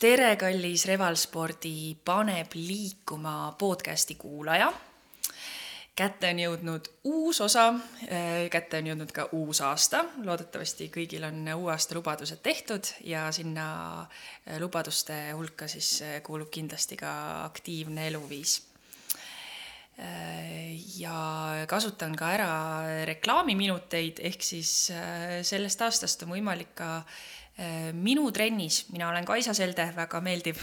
tere, kallis Revalspordi Paneb liikuma podcasti kuulaja. kätte on jõudnud uus osa, kätte on jõudnud ka uus aasta, loodetavasti kõigil on uue aasta lubadused tehtud ja sinna lubaduste hulka siis kuulub kindlasti ka aktiivne eluviis ja kasutan ka ära reklaamiminuteid, ehk siis sellest aastast on võimalik ka Äh, minu trennis, mina olen Kaisa Selde, väga meeldiv,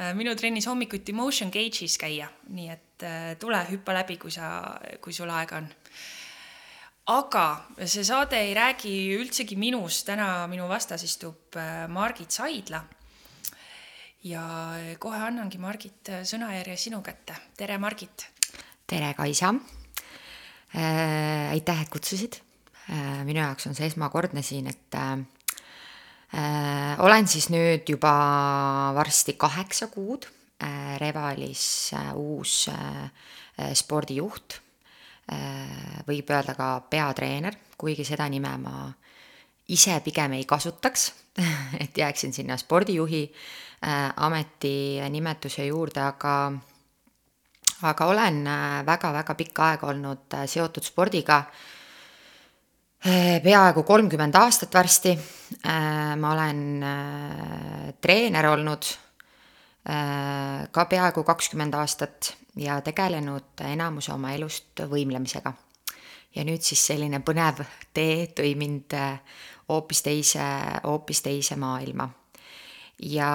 äh, minu trennis hommikuti motion cage'is käia, nii et äh, tule, hüppa läbi, kui sa, kui sul aega on. aga see saade ei räägi üldsegi minust, täna minu vastas istub Margit Saidla. ja kohe annangi, Margit, sõnajärje sinu kätte, tere, Margit. tere, Kaisa äh,. aitäh, et kutsusid äh,. minu jaoks on see esmakordne siin, et äh, Äh, olen siis nüüd juba varsti kaheksa kuud äh, Revalis äh, uus spordijuht, võib öelda ka peatreener, kuigi seda nime ma ise pigem ei kasutaks, et jääksin sinna spordijuhi ametinimetuse juurde, aga aga olen väga-väga pikka aega olnud seotud spordiga peaaegu kolmkümmend aastat varsti. Äh, ma olen äh, treener olnud ka peaaegu kakskümmend aastat ja tegelenud enamuse oma elust võimlemisega. ja nüüd siis selline põnev tee tõi mind hoopis teise, hoopis teise maailma. ja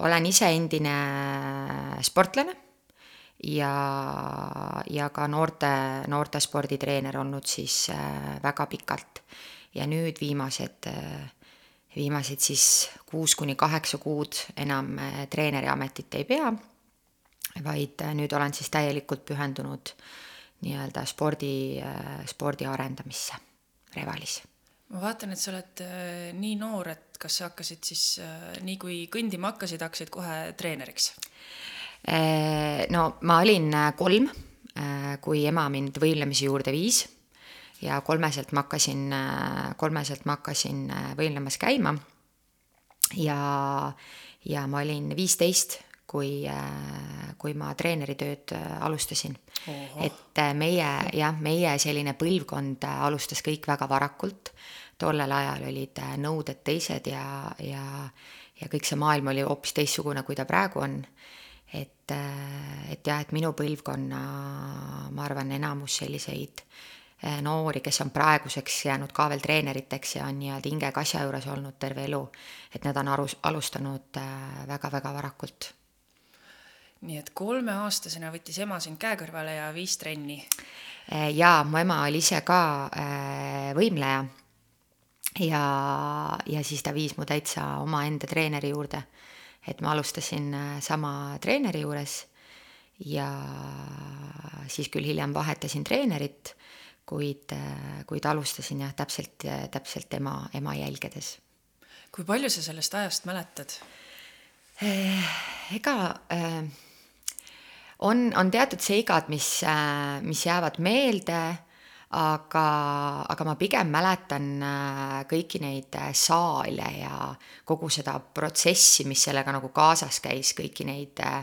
olen ise endine sportlane ja, ja ka noorte, noortesporditreener olnud siis äh, väga pikalt. ja nüüd viimased, äh, viimased siis kuus kuni kaheksa kuud enam äh, treeneri ametit ei pea, vaid nüüd olen siis täielikult pühendunud nii-öelda spordi, spordi arendamisse Revalis ma vaatan, et sa oled nii noor, et kas sa hakkasid siis nii kui kõndima hakkasid, hakkasid kohe treeneriks? Äh, no ma olin äh, kolm, äh, kui ema mind võimlemise juurde viis ja kolmeselt ma hakkasin, kolmeselt ma hakkasin võimlemas käima. ja, ja ma olin viisteist, kui, kui ma treeneritööd alustasin. et meie jah, meie selline põlvkond alustas kõik väga varakult. tollel ajal olid nõuded teised ja, ja, ja kõik see maailm oli hoopis teistsugune, kui ta praegu on et, et jah, et minu põlvkonna, ma arvan, enamus selliseid äh, noori, kes on praeguseks jäänud ka veel treeneriteks ja on nii-öelda hinge kasja juures olnud terve elu, et nad on arus, alustanud väga-väga äh, varakult. nii et kolmeaastasena võttis ema sind käe kõrvale ja viis trenni? jaa, mu ema oli ise ka võimleja ja, ja siis ta viis mu täitsa omaenda treeneri juurde et ma alustasin äh, sama treeneri juures ja siis küll hiljem vahetasin treenerit, kuid, äh, kuid alustasin jah, täpselt, täpselt tema, ema jälgedes. kui palju sa sellest ajast mäletad? Eh, ega äh, on, on teatud seigad, mis, mis jäävad meelde aga, aga ma pigem mäletan äh, kõiki neid äh, saale ja kogu seda protsessi, mis sellega nagu kaasas käis, kõiki neid äh,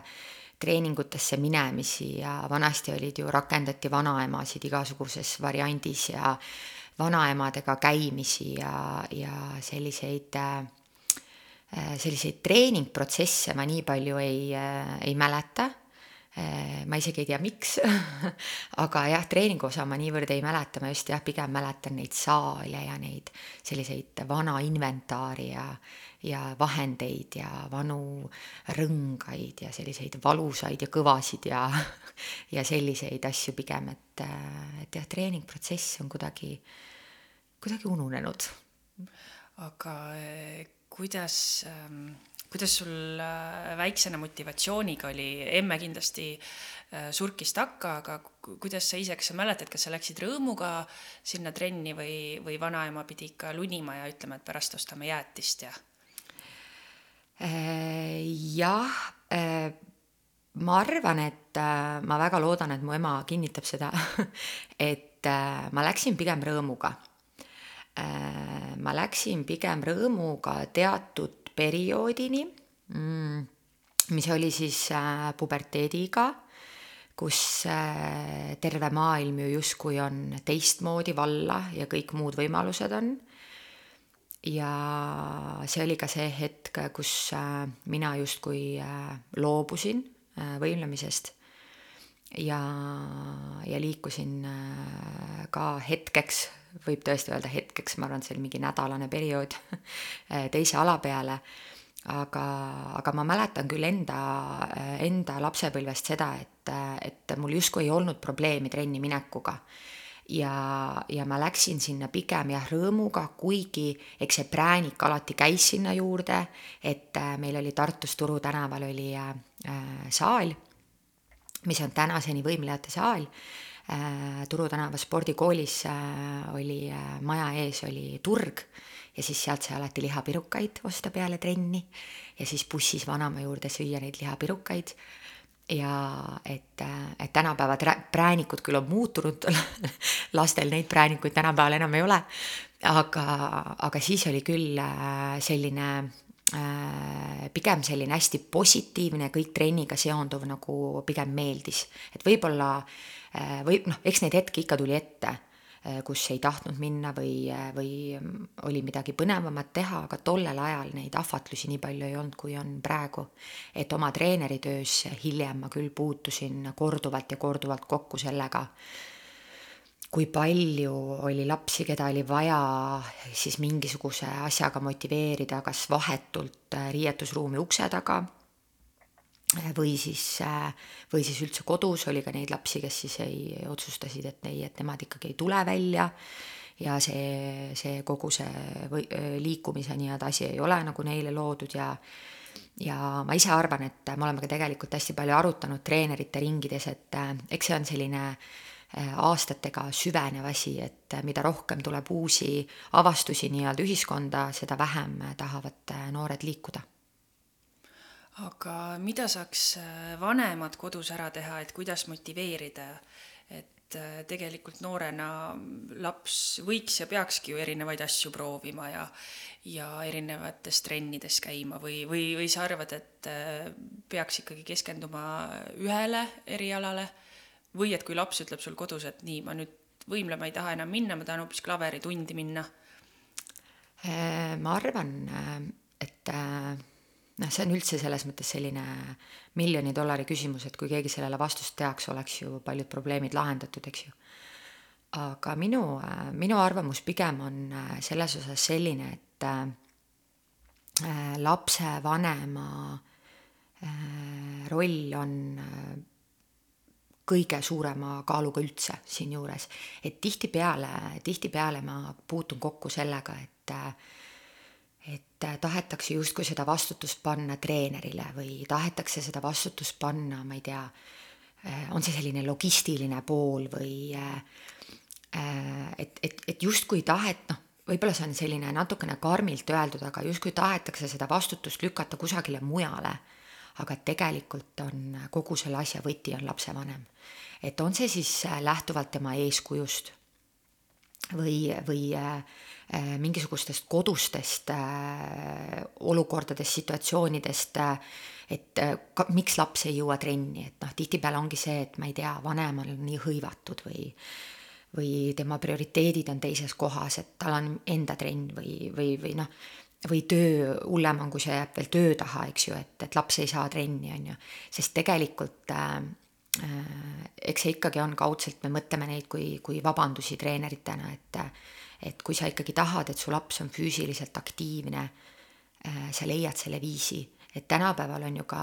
treeningutesse minemisi ja vanasti olid ju, rakendati vanaemasid igasuguses variandis ja vanaemadega käimisi ja, ja selliseid selliseid treeningprotsesse ma nii palju ei, ei mäleta ma isegi ei tea, miks aga jah, treeningu osa ma niivõrd ei mäleta, ma just jah, pigem mäletan neid saale ja neid selliseid vana inventaari ja, ja vahendeid ja vanu rõngaid ja selliseid valusaid ja kõvasid ja, ja selliseid asju pigem, et, et jah, treeningprotsess on kuidagi, kuidagi ununenud. aga eh, kuidas ähm kuidas sul äh, väiksena motivatsiooniga oli, emme kindlasti äh, surkis takka, aga kuidas sa ise, kas sa mäletad, kas sa läksid rõõmuga sinna trenni või, või vanaema pidi ikka lunima ja ütlema, et pärast ostame jäätist ja? Äh, jah, ma arvan, et ma väga loodan, et mu ema kinnitab seda, et ma läksin pigem rõõmuga. ma läksin pigem rõõmuga teatud perioodini mm,, mis oli siis äh, puberteediiga, kus äh, terve maailm ju justkui on teistmoodi valla ja kõik muud võimalused on. ja see oli ka see hetk, kus äh, mina justkui äh, loobusin äh, võimlemisest ja, ja liikusin äh, ka hetkeks, võib tõesti öelda hetkeks, ma arvan, et see oli mingi nädalane periood teise ala peale aga, aga ma mäletan küll enda, enda lapsepõlvest seda, et, et mul justkui ei olnud probleemi trenni minekuga. ja, ja ma läksin sinna pigem jah rõõmuga, kuigi eks see präänik alati käis sinna juurde, et meil oli Tartus Turu tänaval oli äh, saal, mis on tänaseni võimlejate saal. Turu tänava spordikoolis äh, oli äh, maja ees oli turg ja siis sealt sai alati lihapirukaid osta peale trenni ja siis bussis vanaema juurde süüa neid lihapirukaid. ja et, et tänapäeva präänikud küll on muutunud lastel neid präänikuid tänapäeval enam ei ole, aga, aga siis oli küll äh, selline äh, pigem selline hästi positiivne, kõik trenniga seonduv nagu pigem meeldis, et võib-olla äh, või noh, eks neid hetki ikka tuli ette Äh, kus ei tahtnud minna või, äh, või mm, oli midagi põnevamat teha, aga tollel ajal neid ahvatlusi nii palju ei olnud, kui on praegu. et oma treeneritöös hiljem ma küll puutusin korduvalt ja korduvalt kokku sellega, kui palju oli lapsi, keda oli vaja siis mingisuguse asjaga motiveerida, kas vahetult äh, riietusruumi ukse taga või siis, või siis üldse kodus oli ka neid lapsi, kes siis ei, otsustasid, et ei, et nemad ikkagi ei tule välja. Ja see, see kogu see või, liikumise nii-öelda asi ei ole nagu neile loodud ja ja ma ise arvan, et me oleme ka tegelikult hästi palju arutanud treenerite ringides, et eks see on selline aastatega süvenev asi, et mida rohkem tuleb uusi avastusi nii-öelda ühiskonda, seda vähem tahavad noored liikuda aga mida saaks äh, vanemad kodus ära teha, et kuidas motiveerida, et äh, tegelikult noorena laps võiks ja peakski ju erinevaid asju proovima ja ja erinevates trennides käima või, või, või sa arvad, et äh, peaks ikkagi keskenduma ühele erialale või et kui laps ütleb sul kodus, et nii, ma nüüd võimlema ei taha enam minna, ma tahan hoopis klaveritundi minna? ma arvan, et noh, see on üldse selles mõttes selline miljoni dollari küsimus, et kui keegi sellele vastust teaks, oleks ju paljud probleemid lahendatud, eks ju. aga minu, minu arvamus pigem on selles osas selline, et äh, lapsevanema äh, roll on äh, kõige suurema kaaluga üldse siinjuures, et tihtipeale, tihtipeale ma puutun kokku sellega, et äh, et äh, tahetakse justkui seda vastutust panna treenerile või tahetakse seda vastutust panna, ma ei tea, äh, on see selline logistiline pool või äh, et, et, et justkui tahet, noh, võib-olla see on selline natukene karmilt öeldud, aga justkui tahetakse seda vastutust lükata kusagile mujale. aga tegelikult on kogu selle asja võti on lapsevanem. et on see siis lähtuvalt tema eeskujust või, või äh, äh, mingisugustest kodustest äh, olukordadest, situatsioonidest, et ka, miks laps ei jõua trenni, et noh, tihtipeale ongi see, et ma ei tea, vanem on nii hõivatud või või tema prioriteedid on teises kohas, et tal on enda trenn või, või, või noh, või töö, hullem on, kui see jääb veel töö taha, eks ju, et, et laps ei saa trenni, on ju. sest tegelikult äh, eks see ikkagi on kaudselt, me mõtleme neid kui, kui vabandusi treeneritena, et et kui sa ikkagi tahad, et su laps on füüsiliselt aktiivne, äh, sa leiad selle viisi, et tänapäeval on ju ka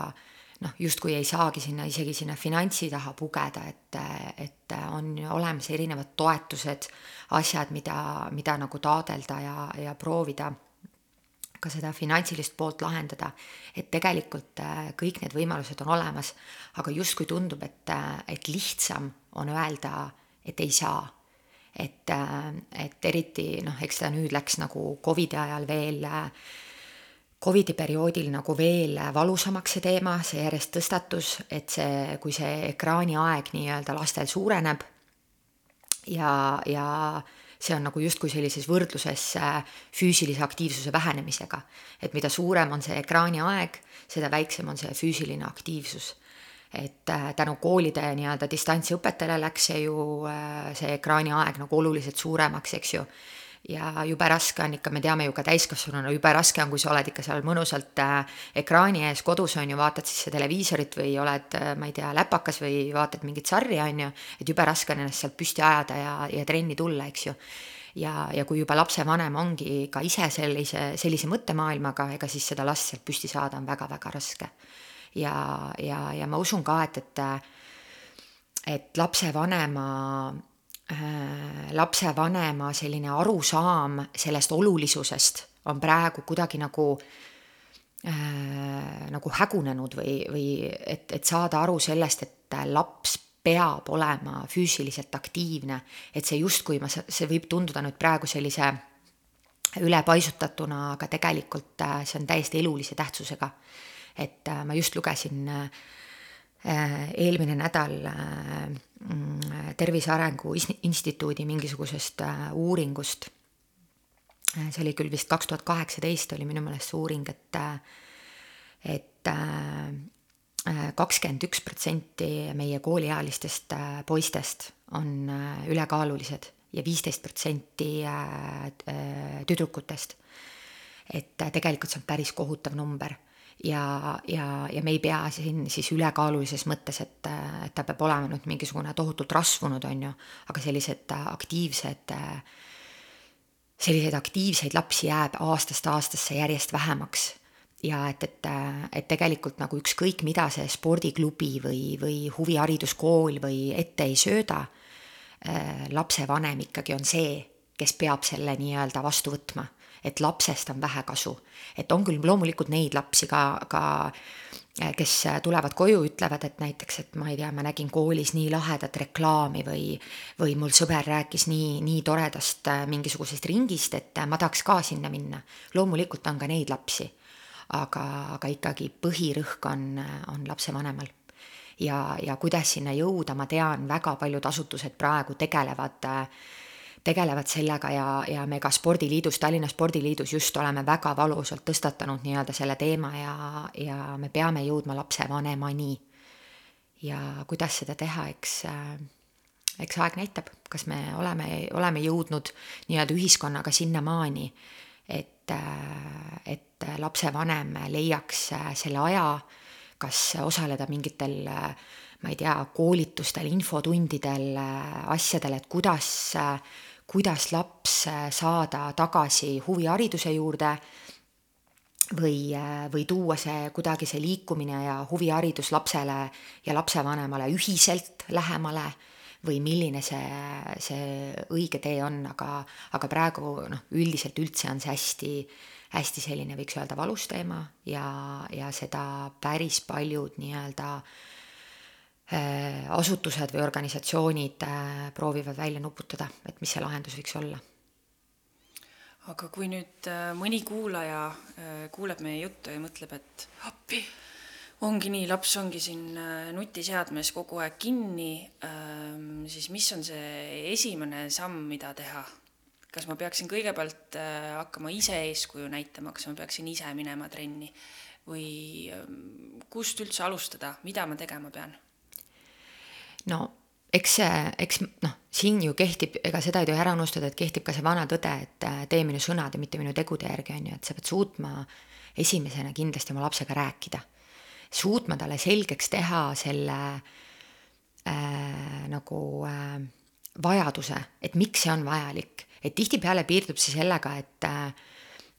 noh, justkui ei saagi sinna isegi sinna finantsi taha pugeda, et, et on olemas erinevad toetused, asjad, mida, mida nagu taodelda ja, ja proovida ka seda finantsilist poolt lahendada. et tegelikult äh, kõik need võimalused on olemas, aga justkui tundub, et, äh, et lihtsam on öelda, et ei saa. et, äh, et eriti noh, eks ta nüüd läks nagu Covidi ajal veel Covidi perioodil nagu veel valusamaks see teema, see järjest tõstatus, et see, kui see ekraaniaeg nii-öelda lastel suureneb ja, ja see on nagu justkui sellises võrdluses äh, füüsilise aktiivsuse vähenemisega. et mida suurem on see ekraaniaeg, seda väiksem on see füüsiline aktiivsus. et äh, tänu koolide nii-öelda distantsõpetele läks see ju, äh, see ekraaniaeg nagu oluliselt suuremaks, eks ju ja jube raske on ikka, me teame ju ka täiskasvanuna, jube raske on, kui sa oled ikka seal mõnusalt äh, ekraani ees kodus on ju, vaatad siis televiisorit või oled äh,, ma ei tea, läpakas või vaatad mingit sarja on ju, et jube raske on ennast sealt püsti ajada ja, ja trenni tulla, eks ju. ja, ja kui juba lapsevanem ongi ka ise sellise, sellise mõttemaailmaga, ega siis seda last sealt püsti saada on väga-väga raske. ja, ja, ja ma usun ka, et, et et lapsevanema Äh, lapsevanema selline arusaam sellest olulisusest on praegu kuidagi nagu äh, nagu hägunenud või, või et, et saada aru sellest, et laps peab olema füüsiliselt aktiivne, et see justkui ma, see võib tunduda nüüd praegu sellise ülepaisutatuna, aga tegelikult äh, see on täiesti elulise tähtsusega. et äh, ma just lugesin äh, Äh, eelmine nädal äh, mm, Tervise Arengu Instituudi mingisugusest äh, uuringust. see oli küll vist kaks tuhat kaheksateist oli minu meelest see uuring, et, et kakskümmend üks protsenti meie kooliealistest poistest on ülekaalulised ja viisteist protsenti tüdrukutest. et tegelikult see on päris kohutav number ja, ja, ja me ei pea siin siis ülekaalulises mõttes, et, et ta peab olema nüüd mingisugune tohutult rasvunud, on ju, aga sellised aktiivsed, selliseid aktiivseid lapsi jääb aastast aastasse järjest vähemaks. ja et, et, et tegelikult nagu ükskõik, mida see spordiklubi või, või huvihariduskool või ette ei sööda, lapsevanem ikkagi on see, kes peab selle nii-öelda vastu võtma et lapsest on vähe kasu. et on küll loomulikult neid lapsi ka, ka kes tulevad koju, ütlevad, et näiteks, et ma ei tea, ma nägin koolis nii lahedat reklaami või, või mul sõber rääkis nii, nii toredast äh, mingisugusest ringist, et ma tahaks ka sinna minna. loomulikult on ka neid lapsi, aga, aga ikkagi põhirõhk on, on lapsevanemal ja, ja kuidas sinna jõuda, ma tean, väga paljud asutused praegu tegelevad äh, tegelevad sellega ja, ja me ka spordiliidus, Tallinna Spordiliidus just oleme väga valusalt tõstatanud nii-öelda selle teema ja, ja me peame jõudma lapsevanemani. ja kuidas seda teha, eks, eks aeg näitab, kas me oleme, oleme jõudnud nii-öelda ühiskonnaga sinnamaani, et, et lapsevanem leiaks selle aja, kas osaleda mingitel ma ei tea, koolitustel, infotundidel, asjadel, et kuidas kuidas laps saada tagasi huvihariduse juurde või, või tuua see kuidagi see liikumine ja huviharidus lapsele ja lapsevanemale ühiselt lähemale või milline see, see õige tee on, aga, aga praegu noh, üldiselt üldse on see hästi, hästi selline, võiks öelda, valus teema ja, ja seda päris paljud nii-öelda Äh, asutused või organisatsioonid äh, proovivad välja nuputada, et mis see lahendus võiks olla. aga kui nüüd äh, mõni kuulaja kuuleb meie juttu ja mõtleb, et appi, ongi nii, laps ongi siin nutiseadmes kogu aeg kinni, ähm, siis mis on see esimene samm, mida teha? kas ma peaksin kõigepealt hakkama ise eeskuju näitama, kas ma peaksin ise minema trenni või ähm, kust üldse alustada, mida ma tegema pean? No eks see, eks noh, siin ju kehtib, ega seda ei tohi ära unustada, et kehtib ka see vana tõde, et äh, tee minu sõnade, mitte minu tegude järgi, on ju, et sa pead suutma esimesena kindlasti oma lapsega rääkida. suutma talle selgeks teha selle äh, nagu äh, vajaduse, et miks see on vajalik. et tihtipeale piirdub see sellega, et äh,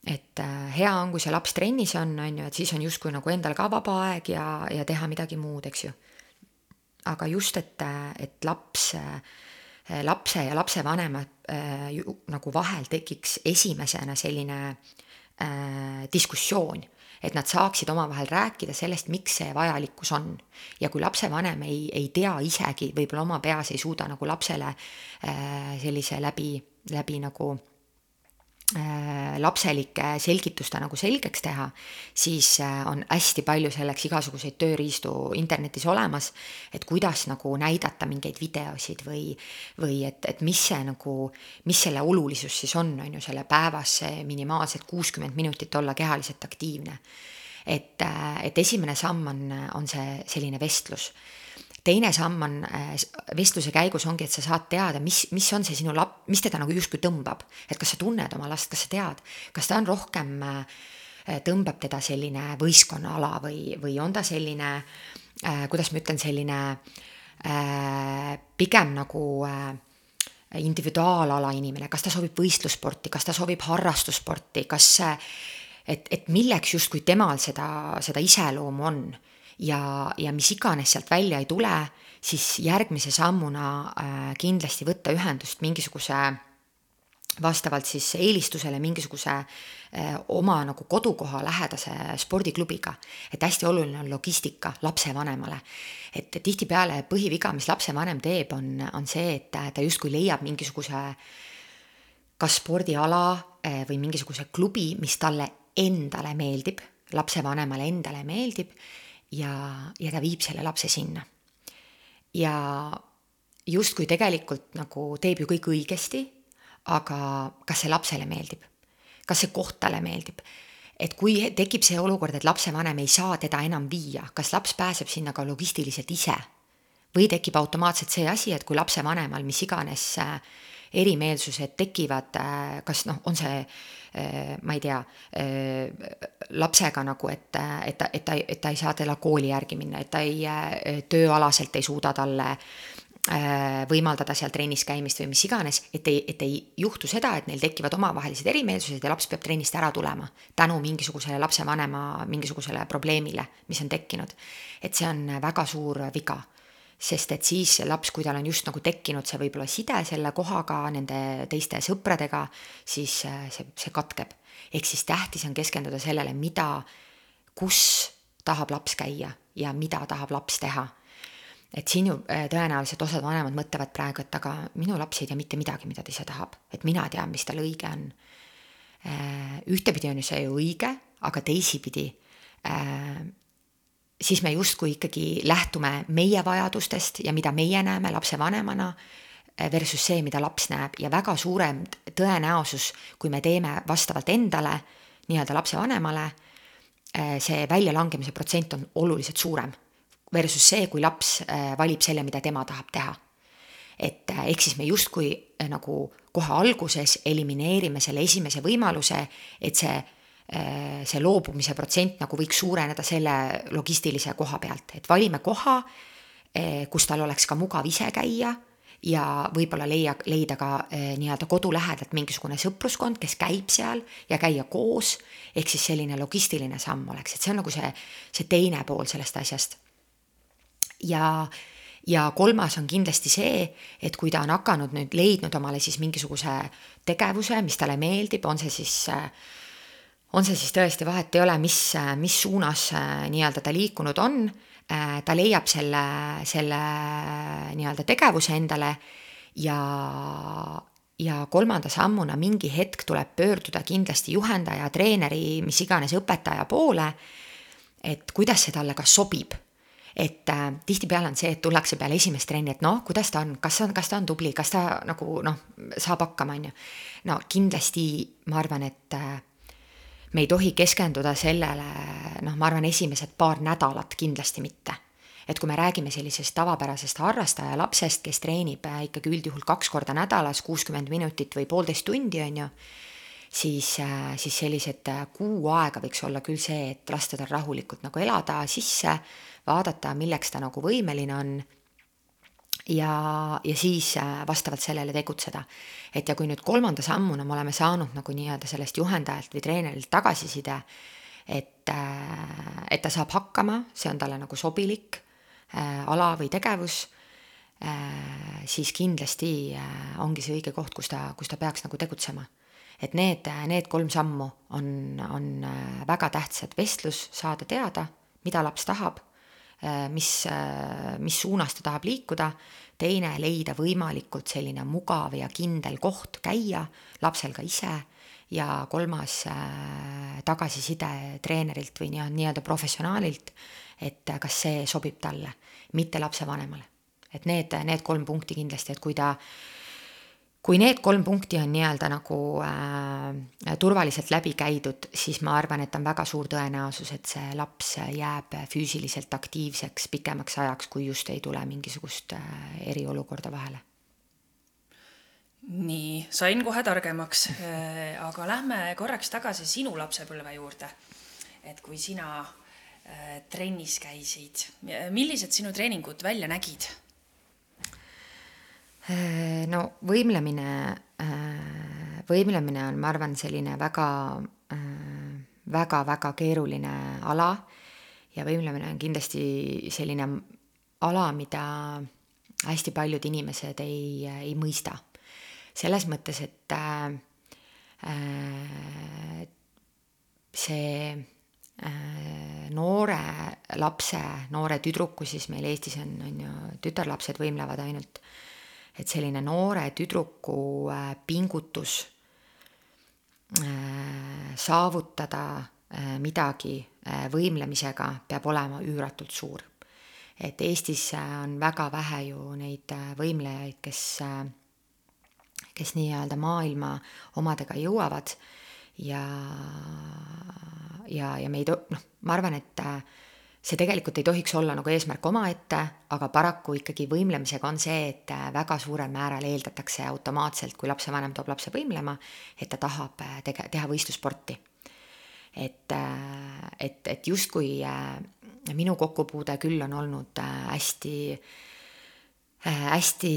et äh, hea on, kui see laps trennis on, on ju, et siis on justkui nagu endal ka vaba aeg ja, ja teha midagi muud, eks ju aga just, et, et laps, lapse ja lapsevanema äh, nagu vahel tekiks esimesena selline äh, diskussioon, et nad saaksid omavahel rääkida sellest, miks see vajalikkus on. ja kui lapsevanem ei, ei tea isegi, võib-olla oma peas ei suuda nagu lapsele äh, sellise läbi, läbi nagu Äh, lapselike selgituste nagu selgeks teha, siis äh, on hästi palju selleks igasuguseid tööriistu internetis olemas, et kuidas nagu näidata mingeid videosid või, või et, et mis see nagu, mis selle olulisus siis on, on ju, selle päevas see minimaalselt kuuskümmend minutit olla kehaliselt aktiivne. et, äh, et esimene samm on, on see selline vestlus teine samm on äh, vestluse käigus ongi, et sa saad teada, mis, mis on see sinu lap-, mis teda nagu justkui tõmbab. et kas sa tunned oma last, kas sa tead, kas ta on rohkem, äh, tõmbab teda selline võistkonnaala või, või on ta selline, äh, kuidas ma ütlen, selline pigem nagu individuaalala inimene, kas ta sobib võistlussporti, kas ta sobib harrastussporti, kas et, et milleks justkui temal seda, seda iseloomu on ja, ja mis iganes sealt välja ei tule, siis järgmise sammuna äh, kindlasti võtta ühendust mingisuguse vastavalt siis eelistusele mingisuguse äh, oma nagu kodukoha lähedase spordiklubiga. et hästi oluline on logistika lapsevanemale. et tihtipeale põhiviga, mis lapsevanem teeb, on, on see, et ta justkui leiab mingisuguse kas spordiala äh, või mingisuguse klubi, mis talle endale meeldib, lapsevanemale endale meeldib ja, ja ta viib selle lapse sinna. ja justkui tegelikult nagu teeb ju kõik õigesti, aga kas see lapsele meeldib? kas see koht talle meeldib? et kui tekib see olukord, et lapsevanem ei saa teda enam viia, kas laps pääseb sinna ka logistiliselt ise? või tekib automaatselt see asi, et kui lapsevanemal mis iganes äh, erimeelsused tekivad, äh, kas noh, on see äh, ma ei tea, äh, lapsega nagu, et, et ta, et ta, et ta ei saa teda kooli järgi minna, et ta ei, tööalaselt ei suuda talle võimaldada seal trennis käimist või mis iganes, et ei, et ei juhtu seda, et neil tekivad omavahelised erimeelsused ja laps peab trennist ära tulema tänu mingisugusele lapsevanema mingisugusele probleemile, mis on tekkinud. et see on väga suur viga sest et siis laps, kui tal on just nagu tekkinud see võib-olla side selle kohaga, nende teiste sõpradega, siis äh, see, see katkeb. ehk siis tähtis on keskenduda sellele, mida, kus tahab laps käia ja mida tahab laps teha. et siin ju äh, tõenäoliselt osad vanemad mõtlevad praegu, et aga minu laps ei tea mitte midagi, mida ta ise tahab, et mina tean, mis tal õige on. Äh, ühtepidi on ju see ju õige, aga teisipidi siis me justkui ikkagi lähtume meie vajadustest ja mida meie näeme lapsevanemana eh, versus see, mida laps näeb ja väga suurem tõenäosus, kui me teeme vastavalt endale, nii-öelda lapsevanemale, eh, see väljalangemise protsent on oluliselt suurem versus see, kui laps eh, valib selle, mida tema tahab teha. et ehk siis me justkui nagu kohe alguses elimineerime selle esimese võimaluse, et see see loobumise protsent nagu võiks suureneda selle logistilise koha pealt, et valime koha, äh, kus tal oleks ka mugav ise käia ja võib-olla leia, leida ka äh, nii-öelda kodu lähedalt mingisugune sõpruskond, kes käib seal ja käia koos, ehk siis selline logistiline samm oleks, et see on nagu see, see teine pool sellest asjast. ja, ja kolmas on kindlasti see, et kui ta on hakanud nüüd leidnud omale siis mingisuguse tegevuse, mis talle meeldib, on see siis äh, on see siis tõesti, vahet ei ole, mis, mis suunas äh, nii-öelda ta liikunud on, äh, ta leiab selle, selle nii-öelda tegevuse endale ja, ja kolmanda sammuna mingi hetk tuleb pöörduda kindlasti juhendaja, treeneri, mis iganes õpetaja poole, et kuidas see talle ka sobib et äh, tihtipeale on see, et tullakse peale esimest trenni, et noh, kuidas ta on, kas on, kas ta on tubli, kas ta nagu noh, saab hakkama, on ju. no kindlasti ma arvan, et äh, me ei tohi keskenduda sellele, noh, ma arvan, esimesed paar nädalat kindlasti mitte. et kui me räägime sellisest tavapärasest harrastaja lapsest, kes treenib äh, ikkagi üldjuhul kaks korda nädalas, kuuskümmend minutit või poolteist tundi, on ju, siis, äh, siis sellised äh, kuu aega võiks olla küll see, et lasta tal rahulikult nagu elada sisse, vaadata, milleks ta nagu võimeline on ja, ja siis äh, vastavalt sellele tegutseda. et ja kui nüüd kolmanda sammuna me oleme saanud nagu nii-öelda sellest juhendajalt või treenerilt tagasiside, et, äh, et ta saab hakkama, see on talle nagu sobilik äh, ala või tegevus, siis kindlasti ongi see õige koht, kus ta, kus ta peaks nagu tegutsema. et need, need kolm sammu on, on väga tähtsad, vestlus, saada teada, mida laps tahab mis, äh, mis suunas ta tahab liikuda, teine leida võimalikult selline mugav ja kindel koht käia, lapsel ka ise, ja kolmas äh, tagasiside treenerilt või nii- nii-öelda professionaalilt, et kas see sobib talle, mitte lapsevanemale. et need, need kolm punkti kindlasti, et kui ta kui need kolm punkti on nii-öelda nagu äh, turvaliselt läbi käidud, siis ma arvan, et on väga suur tõenäosus, et see laps jääb füüsiliselt aktiivseks pikemaks ajaks, kui just ei tule mingisugust äh, eriolukorda vahele. nii, sain kohe targemaks äh,, aga lähme korraks tagasi sinu lapsepõlve juurde. et kui sina äh, trennis käisid, millised sinu treeningud välja nägid? Äh, no võimlemine, äh, võimlemine on, ma arvan, selline väga, äh, väga-väga keeruline ala ja võimlemine on kindlasti selline ala, mida hästi paljud inimesed ei, ei mõista. selles mõttes, et äh, see äh, noore lapse, noore tüdruku, siis meil Eestis on, on ju tütarlapsed võimlevad ainult äh, et selline noore tüdruku äh, pingutus äh, saavutada äh, midagi võimlemisega peab olema üüratult suur. et Eestis on väga vähe ju neid võimlejaid, kes, kes nii-öelda maailma omadega jõuavad ja, ja, ja me ei to-, noh, ma arvan, et see tegelikult ei tohiks olla nagu eesmärk omaette, aga paraku ikkagi võimlemisega on see, et äh, väga suurel määral eeldatakse automaatselt, kui lapsevanem toob lapse võimlema, et ta tahab äh, tege-, teha võistlussporti. et, äh, et, et justkui minu kokkupuude küll on olnud hästi hästi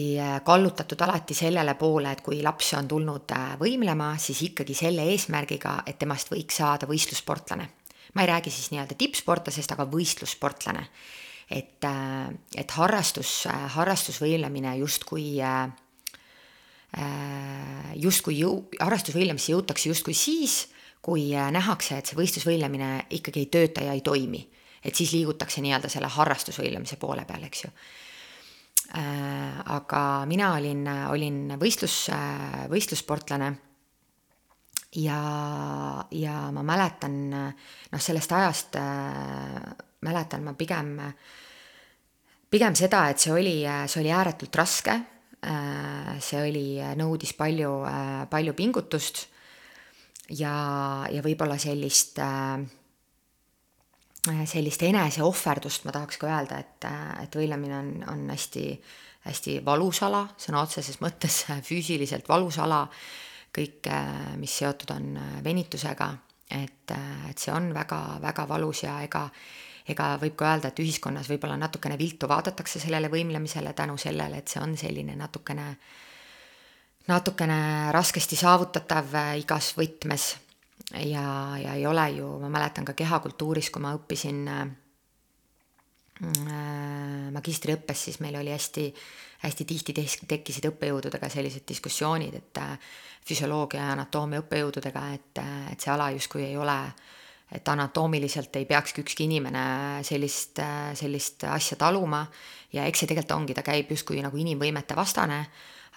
kallutatud alati sellele poole, et kui laps on tulnud võimlema, siis ikkagi selle eesmärgiga, et temast võiks saada võistlussportlane ma ei räägi siis nii-öelda tippsportlasest, aga võistlussportlane. et, äh, et harrastus, äh, harrastusvõimlemine justkui äh, justkui jõu-, harrastusvõimlemisse jõutakse justkui siis, kui nähakse, et see võistlusvõimlemine ikkagi ei tööta ja ei toimi. et siis liigutakse nii-öelda selle harrastusvõimlemise poole peale, eks ju. aga mina olin, olin võistlus, võistlussportlane ja, ja ma mäletan, noh, sellest ajast äh, mäletan ma pigem, pigem seda, et see oli, see oli ääretult raske äh,. see oli, nõudis palju äh,, palju pingutust ja, ja võib-olla sellist äh, sellist eneseohverdust ma tahaks ka öelda, et, et võilemine on, on hästi, hästi valus ala, sõna otseses mõttes füüsiliselt valus ala kõik, äh, mis seotud on äh, venitusega, et, äh, et see on väga-väga valus ja ega ega võib ka öelda, et ühiskonnas võib-olla natukene viltu vaadatakse sellele võimlemisele tänu sellele, et see on selline natukene, natukene raskesti saavutatav igas võtmes. ja, ja ei ole ju, ma mäletan ka kehakultuuris, kui ma õppisin magistriõppes, siis meil oli hästi, hästi tihti tekkisid õppejõududega sellised diskussioonid, et füsioloogia ja anatoomia õppejõududega, et, et see ala justkui ei ole, et anatoomiliselt ei peakski ükski inimene sellist, sellist asja taluma. Ja eks see tegelikult ongi, ta käib justkui nagu inimvõimete vastane,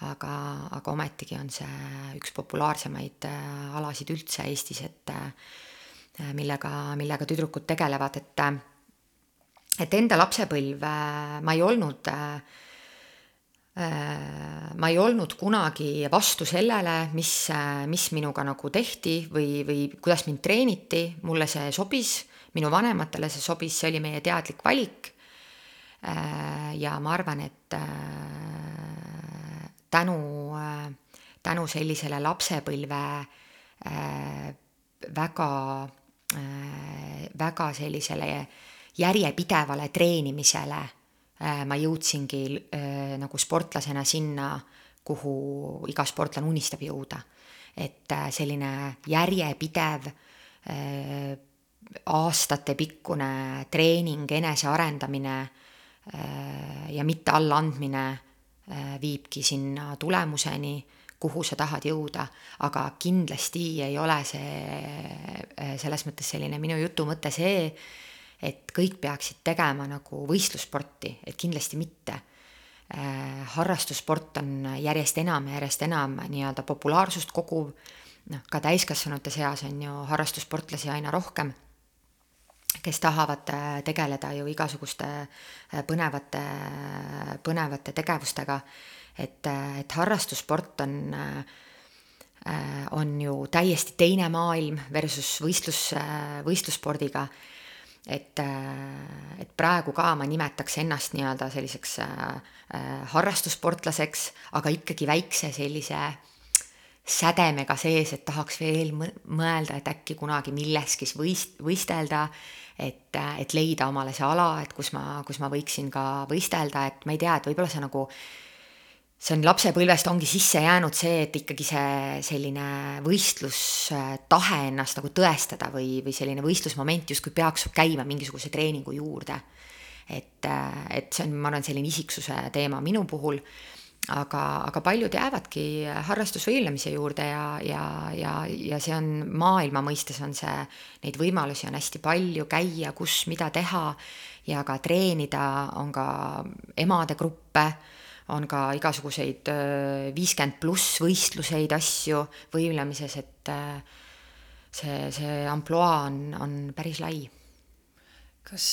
aga, aga ometigi on see üks populaarsemaid äh, alasid üldse Eestis, et äh, millega, millega tüdrukud tegelevad, et et enda lapsepõlv äh, ma ei olnud äh, Äh, ma ei olnud kunagi vastu sellele, mis, äh, mis minuga nagu tehti või, või kuidas mind treeniti, mulle see sobis, minu vanematele see sobis, see oli meie teadlik valik. Äh, ja ma arvan, et tänu, tänu sellisele lapsepõlve väga, väga sellisele järjepidevale treenimisele Äh, ma jõudsingi äh, nagu sportlasena sinna, kuhu iga sportlane unistab jõuda. et äh, selline järjepidev aastatepikkune treening, enesearendamine ja mitte allaandmine viibki sinna tulemuseni, kuhu sa tahad jõuda, aga kindlasti ei ole see selles mõttes selline minu jutu mõte see, et kõik peaksid tegema nagu võistlussporti, et kindlasti mitte. Äh, harrastussport on järjest enam ja järjest enam nii-öelda populaarsust koguv noh, ka täiskasvanute seas on ju harrastussportlasi aina rohkem, kes tahavad äh, tegeleda ju igasuguste äh, põnevate, põnevate tegevustega. et, äh, et harrastussport on, on ju täiesti teine maailm versus võistlus, võistlusspordiga et, et praegu ka ma nimetaks ennast nii-öelda selliseks harrastussportlaseks, aga ikkagi väikse sellise sädemega sees, et tahaks veel mõelda, et äkki kunagi milleski võist-, võistelda, et, et leida omale see ala, et kus ma, kus ma võiksin ka võistelda, et ma ei tea, et võib-olla see nagu see on lapsepõlvest ongi sisse jäänud see, et ikkagi see selline võistlustahe ennast nagu tõestada või, või selline võistlusmoment justkui peaks käima mingisuguse treeningu juurde. et, et see on, ma arvan, selline isiksuse teema minu puhul. Aga, aga paljud jäävadki harrastusvõimlemise juurde ja, ja, ja, ja see on maailma mõistes on see, neid võimalusi on hästi palju käia, kus, mida teha. Ja ka treenida, on ka emade gruppe, on ka igasuguseid viiskümmend pluss võistluseid, asju võimlemises, et see, see ampluaa on, on päris lai. kas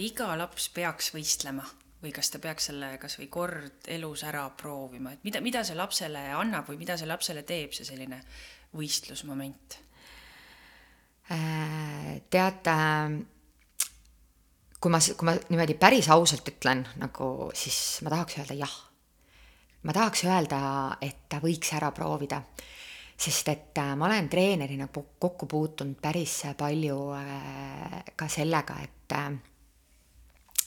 iga laps peaks võistlema? või kas ta peaks selle kas või kord elus ära proovima, et mida, mida see lapsele annab või mida see lapsele teeb, see selline võistlusmoment? Tead, kui ma, kui ma niimoodi päris ausalt ütlen, nagu siis ma tahaks öelda jah. Ma tahaks öelda, et ta võiks ära proovida, sest et äh, ma olen treenerina kokku puutunud päris palju äh, ka sellega, et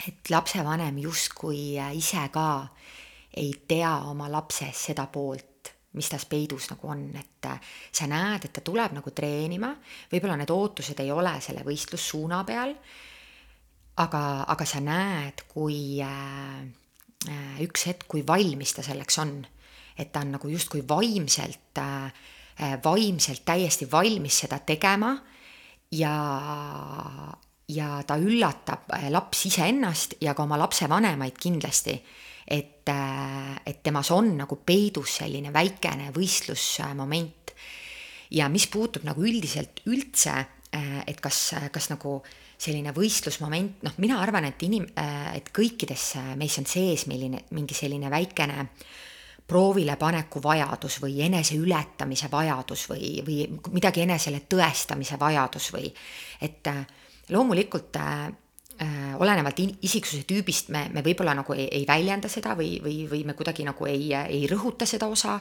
et lapsevanem justkui äh, ise ka ei tea oma lapsest seda poolt, mis tas peidus nagu on, et äh, sa näed, et ta tuleb nagu treenima, võib-olla need ootused ei ole selle võistlussuuna peal, aga, aga sa näed, kui äh, äh, üks hetk, kui valmis ta selleks on. et ta on nagu justkui vaimselt äh,, vaimselt täiesti valmis seda tegema ja, ja ta üllatab äh, laps iseennast ja ka oma lapsevanemaid kindlasti, et, äh, et temas on nagu peidus selline väikene võistlusmoment. ja mis puutub nagu üldiselt üldse, äh, et kas, kas nagu selline võistlusmoment, noh, mina arvan, et inim-, et kõikides meis on sees milline, mingi selline väikene proovilepaneku vajadus või eneseületamise vajadus või, või midagi enesele tõestamise vajadus või et äh, loomulikult äh, äh, olenevalt isiksuse tüübist me, me võib-olla nagu ei, ei väljenda seda või, või, või me kuidagi nagu ei, ei rõhuta seda osa,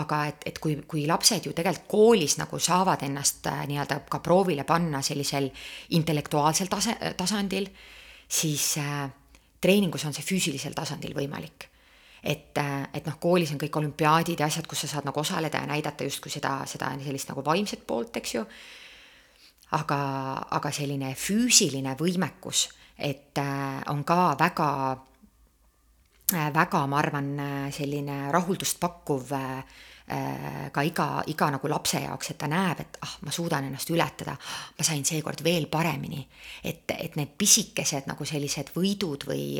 aga et, et kui, kui lapsed ju tegelikult koolis nagu saavad ennast äh, nii-öelda ka proovile panna sellisel intellektuaalsel tase, tasandil, siis äh, treeningus on see füüsilisel tasandil võimalik. Et, äh, et noh, koolis on kõik olümpiaadid ja asjad, kus sa saad nagu osaleda ja näidata justkui seda, seda sellist nagu vaimset poolt, eks ju aga, aga selline füüsiline võimekus, et äh, on ka väga, äh, väga, ma arvan, äh, selline rahuldust pakkuv ka iga, iga nagu lapse jaoks, et ta näeb, et ah, ma suudan ennast ületada, ma sain seekord veel paremini. et, et need pisikesed nagu sellised võidud või,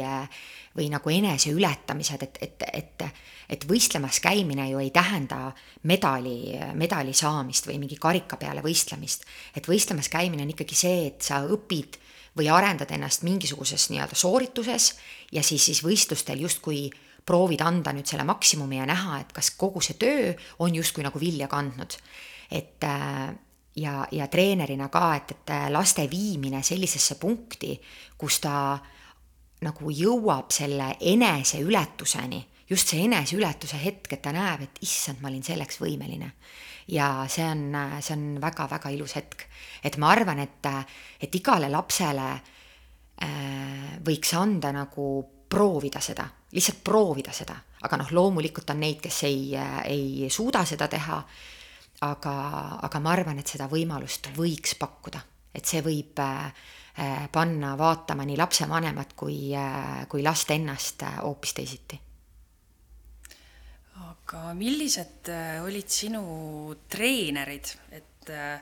või nagu eneseületamised, et, et, et et võistlemas käimine ju ei tähenda medali, medali saamist või mingi karika peale võistlemist. et võistlemas käimine on ikkagi see, et sa õpid või arendad ennast mingisuguses nii-öelda soorituses ja siis, siis võistlustel justkui proovid anda nüüd selle maksimumi ja näha, et kas kogu see töö on justkui nagu vilja kandnud. et äh, ja, ja treenerina ka, et, et laste viimine sellisesse punkti, kus ta nagu jõuab selle eneseületuseni just see eneseületuse hetk, et ta näeb, et issand, ma olin selleks võimeline. ja see on, see on väga-väga ilus hetk. et ma arvan, et, et igale lapsele äh, võiks anda nagu proovida seda, lihtsalt proovida seda, aga noh, loomulikult on neid, kes ei, ei suuda seda teha. aga, aga ma arvan, et seda võimalust võiks pakkuda, et see võib äh, panna vaatama nii lapsevanemat kui, kui last ennast hoopis teisiti aga millised äh, olid sinu treenerid, et äh,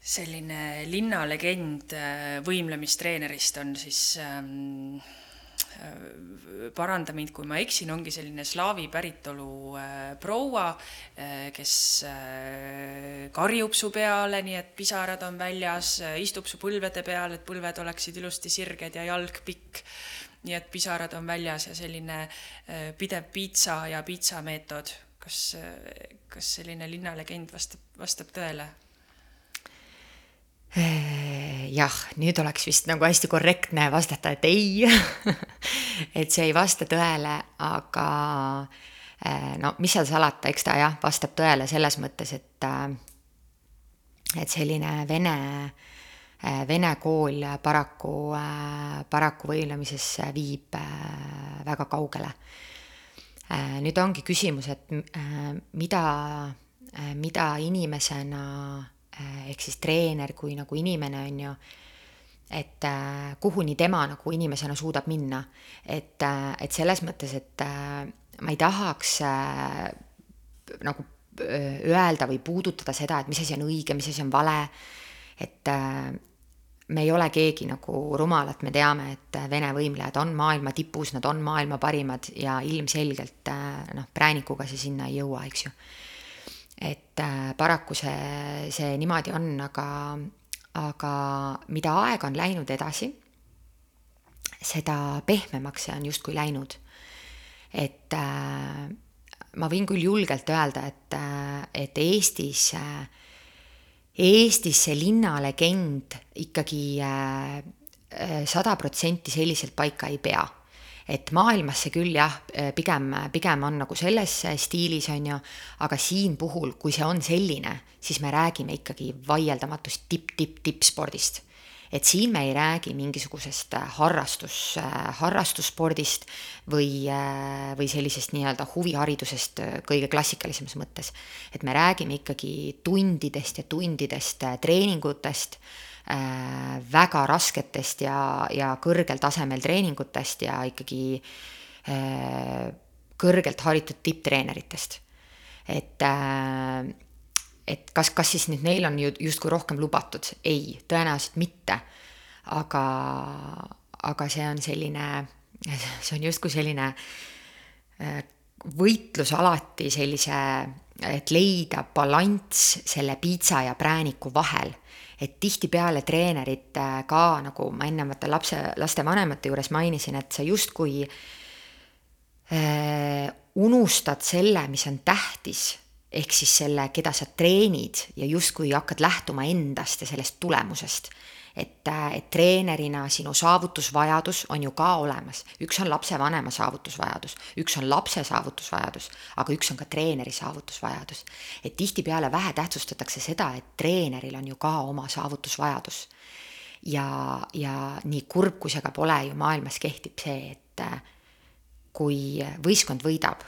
selline linnalegend äh, võimlemistreenerist on siis ähm, paranda mind, kui ma eksin, ongi selline slaavi päritolu proua, kes karjub su peale, nii et pisarad on väljas, istub su põlvede peal, et põlved oleksid ilusti sirged ja jalg pikk nii et pisarad on väljas ja selline pidev piitsa ja piitsa meetod, kas, kas selline linnalegend vastab, vastab tõele? Jah, nüüd oleks vist nagu hästi korrektne vastata, et ei et see ei vasta tõele, aga eh, no mis seal salata, eks ta jah, vastab tõele selles mõttes, et eh, et selline vene, eh, vene kool paraku, paraku võimlemises viib väga kaugele. nüüd ongi küsimus, et mida, mida inimesena ehk siis treener kui nagu inimene, on ju, et äh, kuhuni tema nagu inimesena suudab minna. et, äh, et selles mõttes, et ma ei tahaks nagu öelda või puudutada seda, et mis asi on õige, mis asi on vale, et me ei ole keegi nagu rumalad, me teame, et Vene võimlejad on maailma tipus, nad on maailma parimad ja ilmselgelt noh, präänikuga see sinna ei jõua, eks ju et äh, paraku see, see niimoodi on, aga, aga mida aeg on läinud edasi, seda pehmemaks see on justkui läinud. et äh, ma võin küll julgelt öelda, et, äh, et Eestis, Eestis see linnalegend ikkagi sada protsenti selliselt paika ei pea et maailmas see küll jah, pigem, pigem on nagu selles stiilis, on ju, aga siin puhul, kui see on selline, siis me räägime ikkagi vaieldamatust tipp, tipp, tippspordist et siin me ei räägi mingisugusest harrastus, harrastusspordist või, või sellisest nii-öelda huviharidusest kõige klassikalisemas mõttes. et me räägime ikkagi tundidest ja tundidest treeningutest väga rasketest ja, ja kõrgel tasemel treeningutest ja ikkagi äh, kõrgelt haritud tipptreeneritest. et, äh, et kas, kas siis nüüd neil on ju justkui rohkem lubatud, ei, tõenäoliselt mitte. aga, aga see on selline, see on justkui selline võitlus alati sellise, et leida balanss selle piitsa ja prääniku vahel et tihtipeale treenerid äh, ka nagu ma ennem vaata lapse, lastevanemate juures mainisin, et sa justkui äh, unustad selle, mis on tähtis, ehk siis selle, keda sa treenid ja justkui hakkad lähtuma endast ja sellest tulemusest et, et treenerina sinu saavutusvajadus on ju ka olemas, üks on lapsevanema saavutusvajadus, üks on lapse saavutusvajadus, aga üks on ka treeneri saavutusvajadus. et tihtipeale vähe tähtsustatakse seda, et treeneril on ju ka oma saavutusvajadus. ja, ja nii kurb, kui see ka pole, ju maailmas kehtib see, et kui võistkond võidab,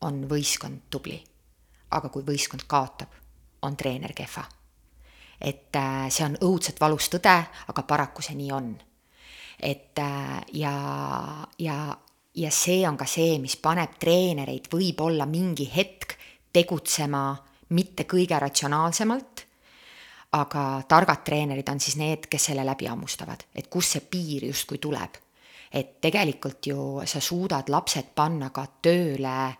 on võistkond tubli. aga kui võistkond kaotab, on treener kehva et äh, see on õudselt valus tõde, aga paraku see nii on. et äh, ja, ja, ja see on ka see, mis paneb treenereid võib-olla mingi hetk tegutsema mitte kõige ratsionaalsemalt, aga targad treenerid on siis need, kes selle läbi hammustavad, et kust see piir justkui tuleb. et tegelikult ju sa suudad lapsed panna ka tööle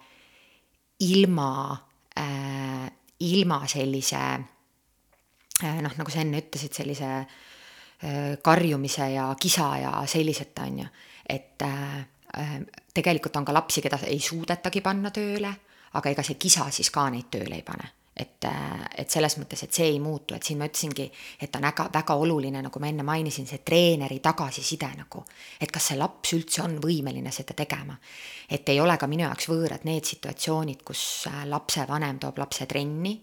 ilma äh,, ilma sellise noh, nagu sa enne ütlesid, sellise äh, karjumise ja kisa ja selliseta, on ju. et äh, tegelikult on ka lapsi, keda ei suudetagi panna tööle, aga ega see kisa siis ka neid tööle ei pane. et, et selles mõttes, et see ei muutu, et siin ma ütlesingi, et on väga, väga oluline, nagu ma enne mainisin, see treeneri tagasiside nagu. et kas see laps üldse on võimeline seda tegema. et ei ole ka minu jaoks võõrad need situatsioonid, kus lapsevanem toob lapse trenni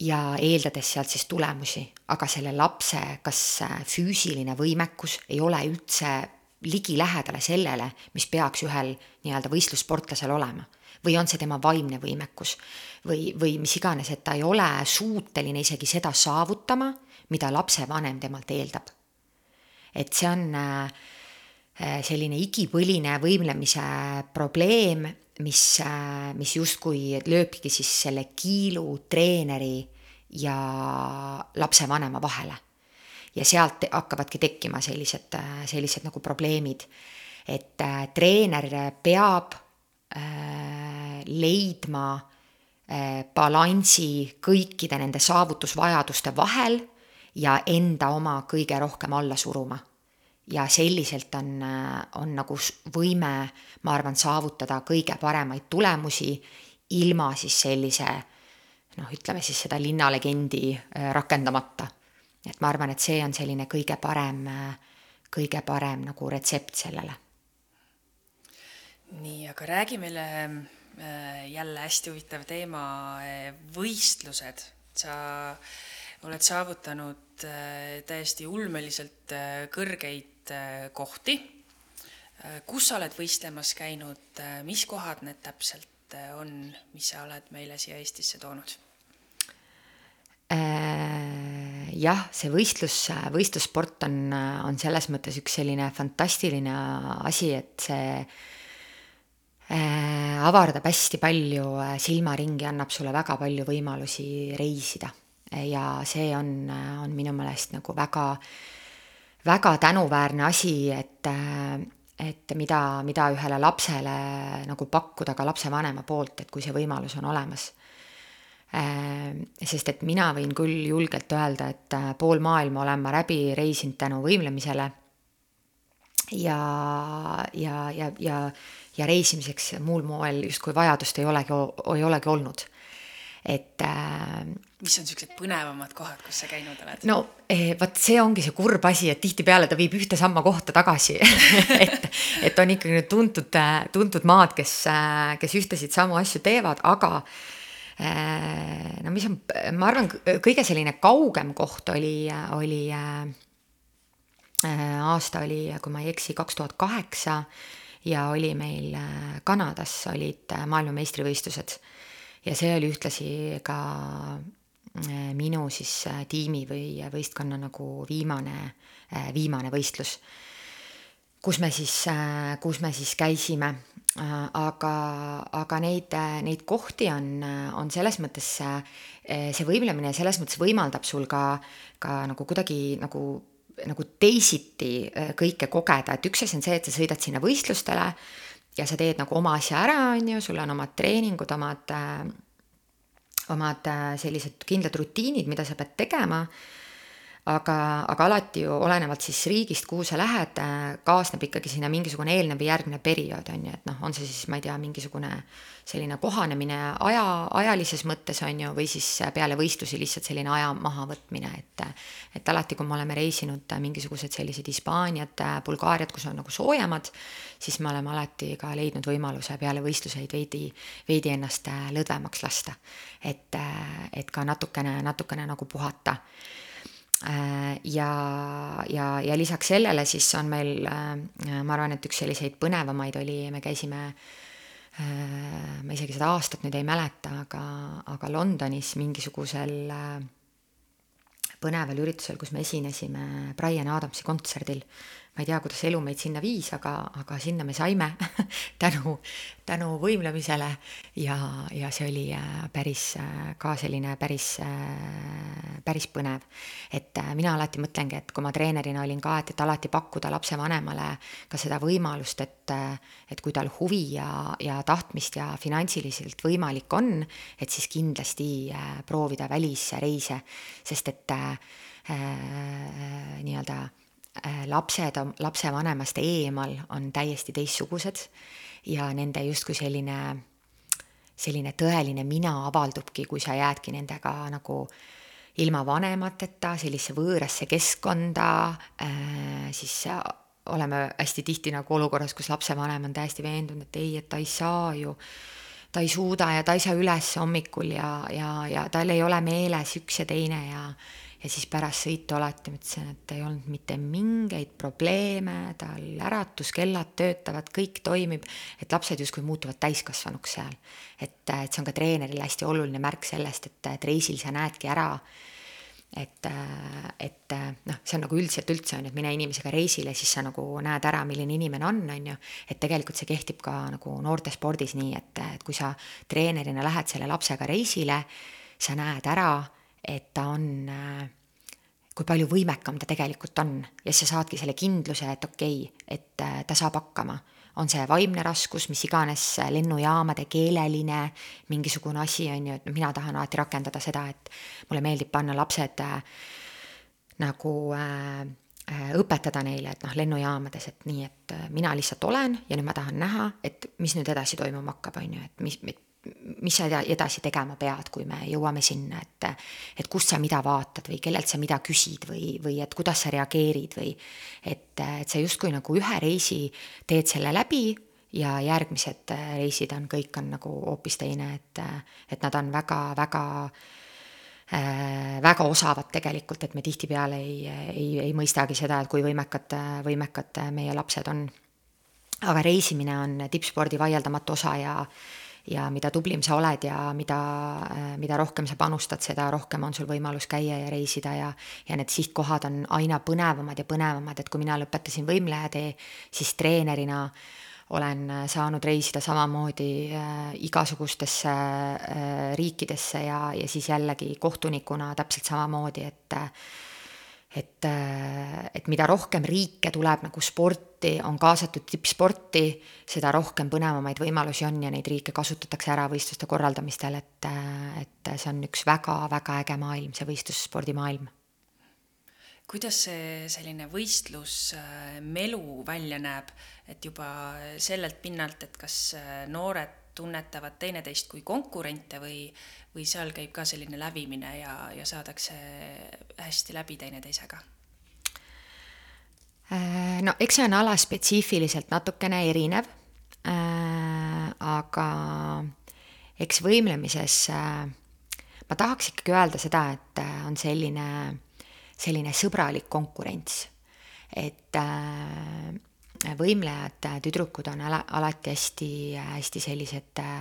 ja eeldades sealt siis tulemusi, aga selle lapse kas äh, füüsiline võimekus ei ole üldse ligilähedale sellele, mis peaks ühel nii-öelda võistlussportlasel olema. või on see tema vaimne võimekus või, või mis iganes, et ta ei ole suuteline isegi seda saavutama, mida lapsevanem temalt eeldab. et see on äh, äh, selline igipõline võimlemise probleem mis, äh, mis justkui lööbki siis selle kiilu treeneri ja lapsevanema vahele. ja sealt hakkavadki tekkima sellised, äh, sellised nagu probleemid. et äh, treener peab äh, leidma äh, balansi kõikide nende saavutusvajaduste vahel ja enda oma kõige rohkem alla suruma. Ja selliselt on, äh, on nagu võime, ma arvan, saavutada kõige paremaid tulemusi ilma siis sellise noh, ütleme siis seda linnalegendi äh, rakendamata. et ma arvan, et see on selline kõige parem, kõige parem nagu retsept sellele nii, aga räägi meile äh, jälle hästi huvitav teema, äh, võistlused. sa oled saavutanud äh, täiesti ulmeliselt kõrgeid kohti. kus sa oled võistlemas käinud, mis kohad need täpselt on, mis sa oled meile siia Eestisse toonud? jah, see võistlus, võistlussport on, on selles mõttes üks selline fantastiline asi, et see Äh, avardab hästi palju äh, silmaringi, annab sulle väga palju võimalusi reisida. ja see on, äh, on minu meelest nagu väga, väga tänuväärne asi, et, et mida, mida ühele lapsele nagu pakkuda ka lapsevanema poolt, et kui see võimalus on olemas. sest et mina võin küll julgelt öelda, et pool maailma olen ma läbi reisinud tänu võimlemisele ja, ja, ja, ja ja reisimiseks muul moel justkui vajadust ei olegi, ei olegi olnud. et. Mis on siuksed põnevamad kohad, kus sa käinud oled? no eh, vot see ongi see kurb asi, et tihtipeale ta viib ühte samma kohta tagasi et, et on ikkagi need tuntud, tuntud maad, kes, kes ühtesid samu asju teevad, aga äh, no mis on, ma arvan, kõige selline kaugem koht oli, oli äh, aasta oli, kui ma ei eksi, kaks tuhat kaheksa ja oli meil Kanadas olid maailmameistrivõistlused. ja see oli ühtlasi ka minu siis tiimi või võistkonna nagu viimane, viimane võistlus, kus me siis, kus me siis käisime. aga, aga neid, neid kohti on, on selles mõttes, see võimlemine selles mõttes võimaldab sul ka, ka nagu kuidagi nagu nagu teisiti äh, kõike kogeda, et üks asi on see, et sa sõidad sinna võistlustele ja sa teed nagu oma asja ära, on ju, sul on omad treeningud, omad, äh, omad äh, sellised kindlad rutiinid, mida sa pead tegema aga, aga alati ju olenevalt siis riigist, kuhu sa lähed, kaasneb ikkagi sinna mingisugune eelnev või järgnev periood, on ju, et noh, on see siis, ma ei tea, mingisugune selline kohanemine aja, ajalises mõttes, on ju, või siis peale võistlusi lihtsalt selline aja mahavõtmine, et et alati, kui me oleme reisinud mingisugused sellised Hispaaniad, Bulgaariad, kus on nagu soojemad, siis me oleme alati ka leidnud võimaluse peale võistluseid veidi, veidi ennast lõdvemaks lasta. et, et ka natukene, natukene nagu puhata Äh, ja, ja, ja lisaks sellele siis on meil, äh, ma arvan, et üks selliseid põnevamaid oli, me käisime, äh, ma isegi seda aastat nüüd ei mäleta, aga, aga Londonis mingisugusel põneval üritusel, kus me esinesime Brian Adamsi kontserdil ma ei tea, kuidas elu meid sinna viis, aga, aga sinna me saime tänu, tänu võimlemisele ja, ja see oli äh, päris äh, ka selline päris, äh, päris põnev. et mina alati mõtlengi, et kui ma treenerina olin ka, et, et alati pakkuda lapsevanemale ka seda võimalust, et, et kui tal huvi ja, ja tahtmist ja finantsiliselt võimalik on, et siis kindlasti proovida välisreise, sest et äh, nii-öelda Äh, lapsed on lapsevanemast eemal, on täiesti teistsugused ja nende justkui selline, selline tõeline mina avaldubki, kui sa jäädki nendega nagu ilma vanemateta sellisesse võõrasse keskkonda äh,, siis oleme hästi tihti nagu olukorras, kus lapsevanem on täiesti veendunud, et ei, et ta ei saa ju, ta ei suuda ja ta ei saa üles hommikul ja, ja, ja tal ei ole meeles üks ja teine ja ja siis pärast sõitu alati mõtlesin, et ei olnud mitte mingeid probleeme, tal äratuskellad töötavad, kõik toimib, et lapsed justkui muutuvad täiskasvanuks seal. et, et see on ka treenerile hästi oluline märk sellest, et, et reisil sa näedki ära, et, et noh, see on nagu üldiselt üldse on ju, et mine inimesega reisile, siis sa nagu näed ära, milline inimene on, on ju. et tegelikult see kehtib ka nagu noortespordis nii, et, et kui sa treenerina lähed selle lapsega reisile, sa näed ära et ta on, kui palju võimekam ta tegelikult on ja siis sa saadki selle kindluse, et okei okay,, et äh, ta saab hakkama. on see vaimne raskus, mis iganes, lennujaamade keeleline mingisugune asi on ju, et mina tahan alati rakendada seda, et mulle meeldib panna lapsed äh, nagu äh, äh õpetada neile, et noh, lennujaamades, et nii, et mina lihtsalt olen ja nüüd ma tahan näha, et mis nüüd edasi toimuma hakkab, on ju, et mis, mis sa edasi tegema pead, kui me jõuame sinna, et et kust sa mida vaatad või kellelt sa mida küsid või, või et kuidas sa reageerid või et, et sa justkui nagu ühe reisi teed selle läbi ja järgmised reisid on, kõik on nagu hoopis teine, et, et nad on väga-väga äh, väga osavad tegelikult, et me tihtipeale ei, ei, ei mõistagi seda, et kui võimekad, võimekad meie lapsed on. aga reisimine on tippspordi vaieldamatu osa ja ja mida tublim sa oled ja mida, mida rohkem sa panustad, seda rohkem on sul võimalus käia ja reisida ja ja need sihtkohad on aina põnevamad ja põnevamad, et kui mina lõpetasin võimlejatee, siis treenerina olen saanud reisida samamoodi äh, igasugustesse äh, riikidesse ja, ja siis jällegi kohtunikuna täpselt samamoodi, et äh, et, et mida rohkem riike tuleb nagu sporti, on kaasatud tippsporti, seda rohkem põnevamaid võimalusi on ja neid riike kasutatakse ära võistluste korraldamistel, et, et see on üks väga-väga äge maailm, see võistlusspordimaailm. kuidas see selline võistlusmelu välja näeb, et juba sellelt pinnalt, et kas noored tunnetavad teineteist kui konkurente või, või seal käib ka selline lävimine ja, ja saadakse hästi läbi teineteisega? Äh, no eks see on alaspetsiifiliselt natukene erinev äh,. aga eks võimlemises äh, ma tahaks ikkagi öelda seda, et äh, on selline, selline sõbralik konkurents. et äh, võimlejad, tüdrukud on ala, alati hästi, hästi sellised äh,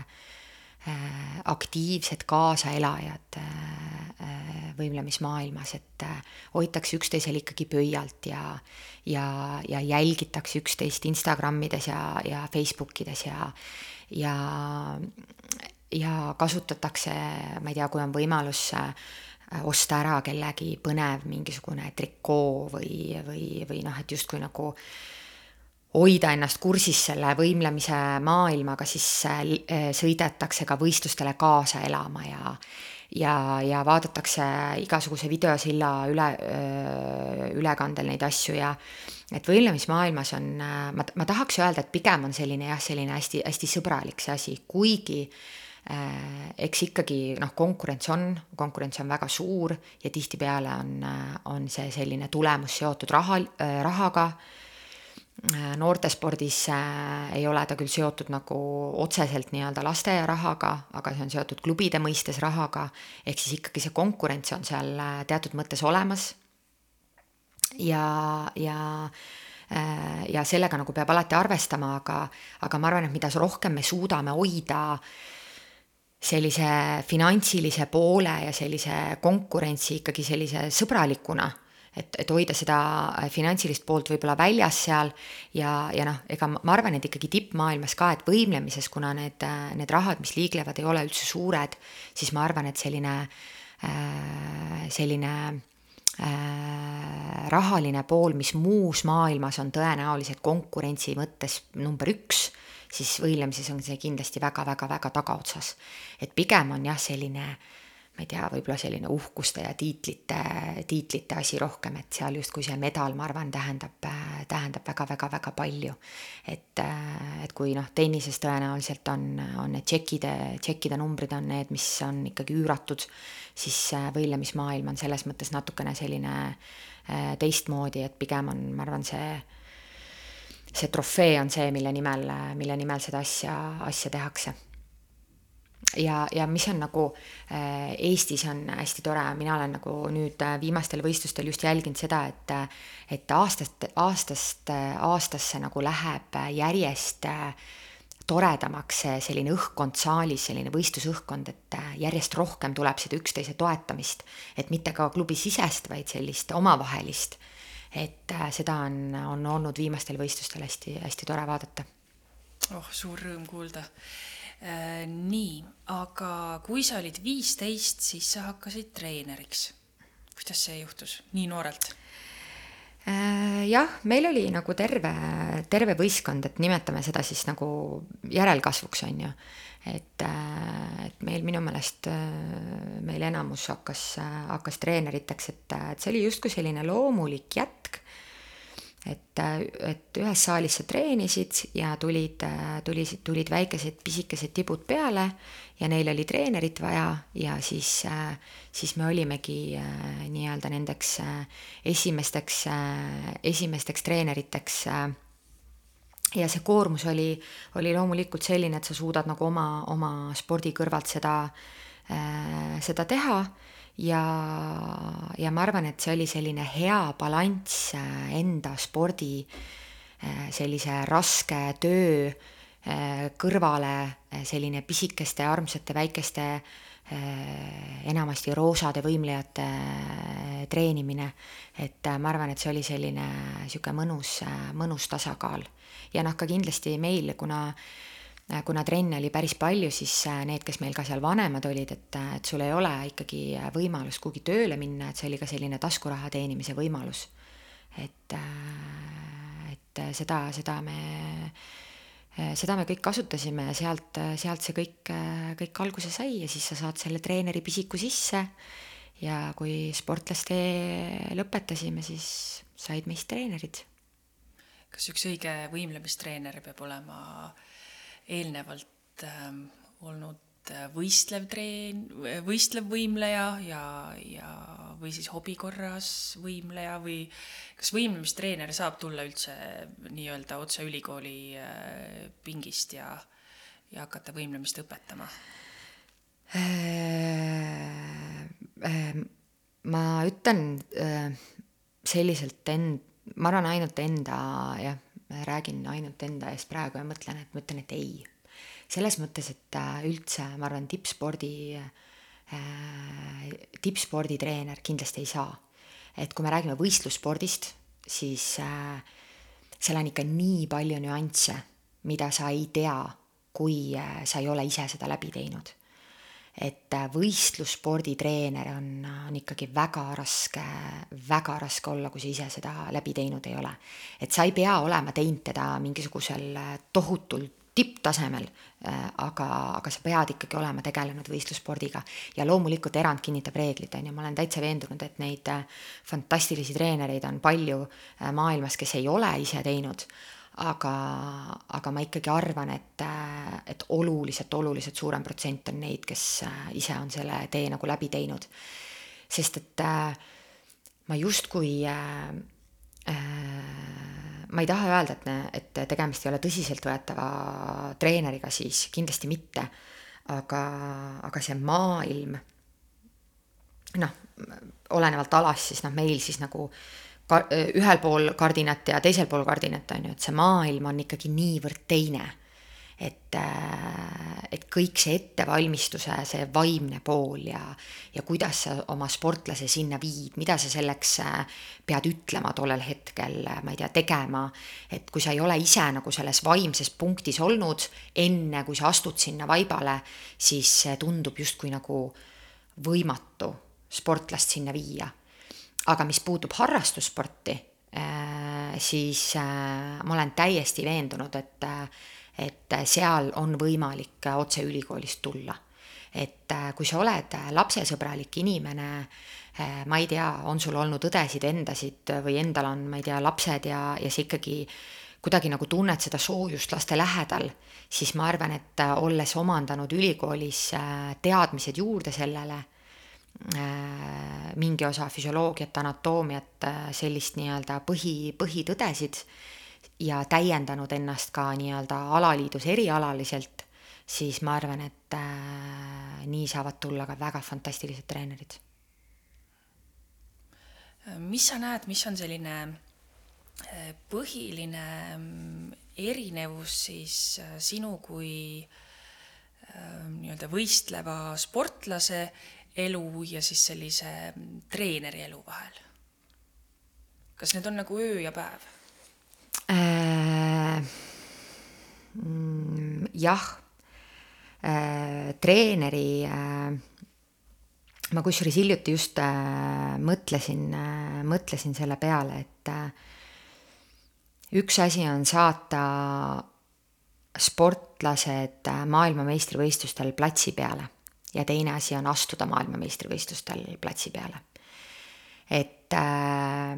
aktiivsed kaasaelajad äh, võimlemismaailmas, et äh, hoitakse üksteisel ikkagi pöialt ja, ja, ja jälgitakse üksteist Instagramides ja, ja Facebookides ja, ja, ja kasutatakse, ma ei tea, kui on võimalus osta ära kellegi põnev mingisugune trikoo või, või, või noh, et justkui nagu äh, hoida ennast kursis selle võimlemise maailmaga, siis äh, sõidetakse ka võistlustele kaasa elama ja ja, ja vaadatakse igasuguse videosilla üle, äh, ülekandel neid asju ja et võimlemismaailmas on, äh, ma, ma tahaks öelda, et pigem on selline jah, selline hästi-hästi sõbralik see asi, kuigi äh, eks ikkagi noh, konkurents on, konkurents on väga suur ja tihtipeale on, on see selline tulemus seotud raha äh,, rahaga. äh,, noortespordis äh, ei ole ta küll seotud nagu otseselt nii-öelda lasteaiarahaga, aga see on seotud klubide mõistes rahaga, ehk siis ikkagi see konkurents on seal äh, teatud mõttes olemas. ja, ja ja sellega nagu peab alati arvestama, aga, aga ma arvan, et mida rohkem me suudame hoida sellise finantsilise poole ja sellise konkurentsi ikkagi sellise sõbralikuna et, et hoida seda äh, finantsilist poolt võib-olla väljas seal ja, ja noh, ega ma arvan, et ikkagi tippmaailmas ka, et võimlemises, kuna need, äh, need rahad, mis liiglevad, ei ole üldse suured, siis ma arvan, et selline, äh, selline rahaline pool, mis muus maailmas on tõenäoliselt konkurentsi mõttes number üks, siis võimlemises on see kindlasti väga-väga-väga tagaotsas. et pigem on jah, selline äh, ma ei tea, võib-olla selline uhkuste ja tiitlite, tiitlite asi rohkem, et seal justkui see medal, ma arvan, tähendab, tähendab väga-väga-väga palju. et, et kui noh, tennises tõenäoliselt on, on need tšekkide, tšekkide numbrid on need, mis on ikkagi üüratud, siis võilemismaailm on selles mõttes natukene selline äh, teistmoodi, et pigem on, ma arvan, see see trofee on see, mille nimel, mille nimel seda asja, asja tehakse ja, ja mis on nagu äh, Eestis on hästi tore, mina olen nagu nüüd äh, viimastel võistlustel just jälginud seda, et et aastast, aastast aastasse nagu läheb järjest toredamaks selline õhkkond saalis, selline võistlusõhkkond, et järjest rohkem tuleb seda üksteise toetamist, et mitte ka klubisisest, vaid sellist omavahelist. et seda on, on olnud viimastel võistlustel hästi, hästi tore vaadata. oh, suur rõõm kuulda Äh, nii, aga kui sa olid viisteist, siis sa hakkasid treeneriks. kuidas see juhtus nii noorelt? Äh, jah, meil oli nagu terve, terve võistkond, et nimetame seda siis nagu järelkasvuks, on ju. et, äh, et meil minu meelest, äh, meil enamus hakkas, hakkas treeneriteks, et, et see oli justkui selline loomulik jätk et, et ühes saalis sa treenisid ja tulid, tulid, tulid väikesed pisikesed tibud peale ja neil oli treenerit vaja ja siis, siis me olimegi nii-öelda nendeks esimesteks, esimesteks treeneriteks. ja see koormus oli, oli loomulikult selline, et sa suudad nagu oma, oma spordi kõrvalt seda, seda teha ja, ja ma arvan, et see oli selline hea balanss äh, enda spordi äh, sellise raske töö äh, kõrvale selline pisikeste, armsate, väikeste, enamasti roosade võimlejate treenimine. et ma arvan, et see oli selline niisugune mõnus, mõnus tasakaal. ja noh, ka kindlasti meil, kuna Äh, kuna trenne oli päris palju, siis äh, need, kes meil ka seal vanemad olid, et, äh, et sul ei ole ikkagi võimalust kuhugi tööle minna, et see oli ka selline taskuraha teenimise võimalus. et, et seda, seda me, seda me kõik kasutasime ja sealt, sealt see kõik, kõik alguse sai ja siis sa saad selle treeneri pisiku sisse. ja kui sportlastee lõpetasime, siis said meist treenerid. kas üks õige võimlemistreener peab olema äh, eelnevalt äh, olnud äh, võistlev treen-, võistlev võimleja ja, ja või siis hobi korras võimleja või kas võimlemistreener saab tulla üldse nii-öelda otse ülikooli äh, pingist ja, ja hakata võimlemist õpetama? Äh, ma ütlen selliselt end-, ma arvan ainult enda jah räägin ainult enda eest praegu ja mõtlen, et ma ütlen, et ei. selles mõttes, et äh, üldse ma arvan, tippspordi äh,, tippsporditreener kindlasti ei saa. et kui me räägime võistlusspordist, siis äh, seal on ikka nii palju nüansse, mida sa ei tea, kui äh, sa ei ole ise seda läbi teinud et äh, võistlussporditreener on, on ikkagi väga raske, väga raske olla, kui sa ise seda läbi teinud ei ole. et sa ei pea olema teinud teda mingisugusel äh, tohutul tipptasemel, äh, aga, aga sa pead ikkagi olema tegelenud võistlusspordiga ja loomulikult erand kinnitab reeglit, on ju, ma olen täitsa veendunud, et neid fantastilisi treenereid on palju maailmas, kes ei ole ise teinud, aga, aga ma ikkagi arvan, et, et oluliselt, oluliselt suurem protsent on neid, kes äh, ise on selle tee nagu läbi teinud. sest et äh, ma justkui äh, ma ei taha öelda, et, et tegemist ei ole tõsiseltvõetava treeneriga, siis kindlasti mitte. aga, aga see maailm, noh, olenevalt alast, siis noh, meil siis nagu äh, ka-, ühel pool kardinat ja teisel pool kardinat, on ju, et see maailm on ikkagi niivõrd teine. et, äh, et kõik see ettevalmistuse, see vaimne pool ja, ja kuidas sa oma sportlase sinna viid, mida sa selleks äh, pead ütlema tollel hetkel, ma ei tea, tegema, et kui sa ei ole ise nagu selles vaimses punktis olnud, enne kui sa astud sinna vaibale, siis see tundub justkui nagu võimatu sportlast sinna viia aga mis puutub harrastussporti, äh, siis äh, ma olen täiesti veendunud, et, äh, et seal on võimalik otse ülikoolist tulla. et kui sa oled lapsesõbralik inimene, ma ei tea, on sul olnud õdesid endasid või endal on, ma ei tea, lapsed ja, ja sa ikkagi kuidagi nagu tunned seda soojust laste lähedal, siis ma arvan, et olles omandanud ülikoolis teadmised juurde sellele mingi osa füsioloogiat, anatoomiat, äh, sellist nii-öelda põhi, põhitõdesid ja täiendanud ennast ka nii-öelda alaliidus erialaliselt, siis ma arvan, et äh, nii saavad tulla ka väga fantastilised treenerid. mis sa näed, mis on selline äh, põhiline mm, erinevus siis sinu kui nii-öelda võistleva sportlase elu ja siis sellise mm, treeneri elu vahel? kas need on nagu öö ja päev äh,? Mm, jah äh,, treeneri äh,, ma kusjuures hiljuti just äh, mõtlesin äh,, mõtlesin selle peale, et äh, üks asi on saata sportlased äh, maailmameistrivõistlustel platsi peale ja teine asi on astuda maailmameistrivõistlustel platsi peale. et äh,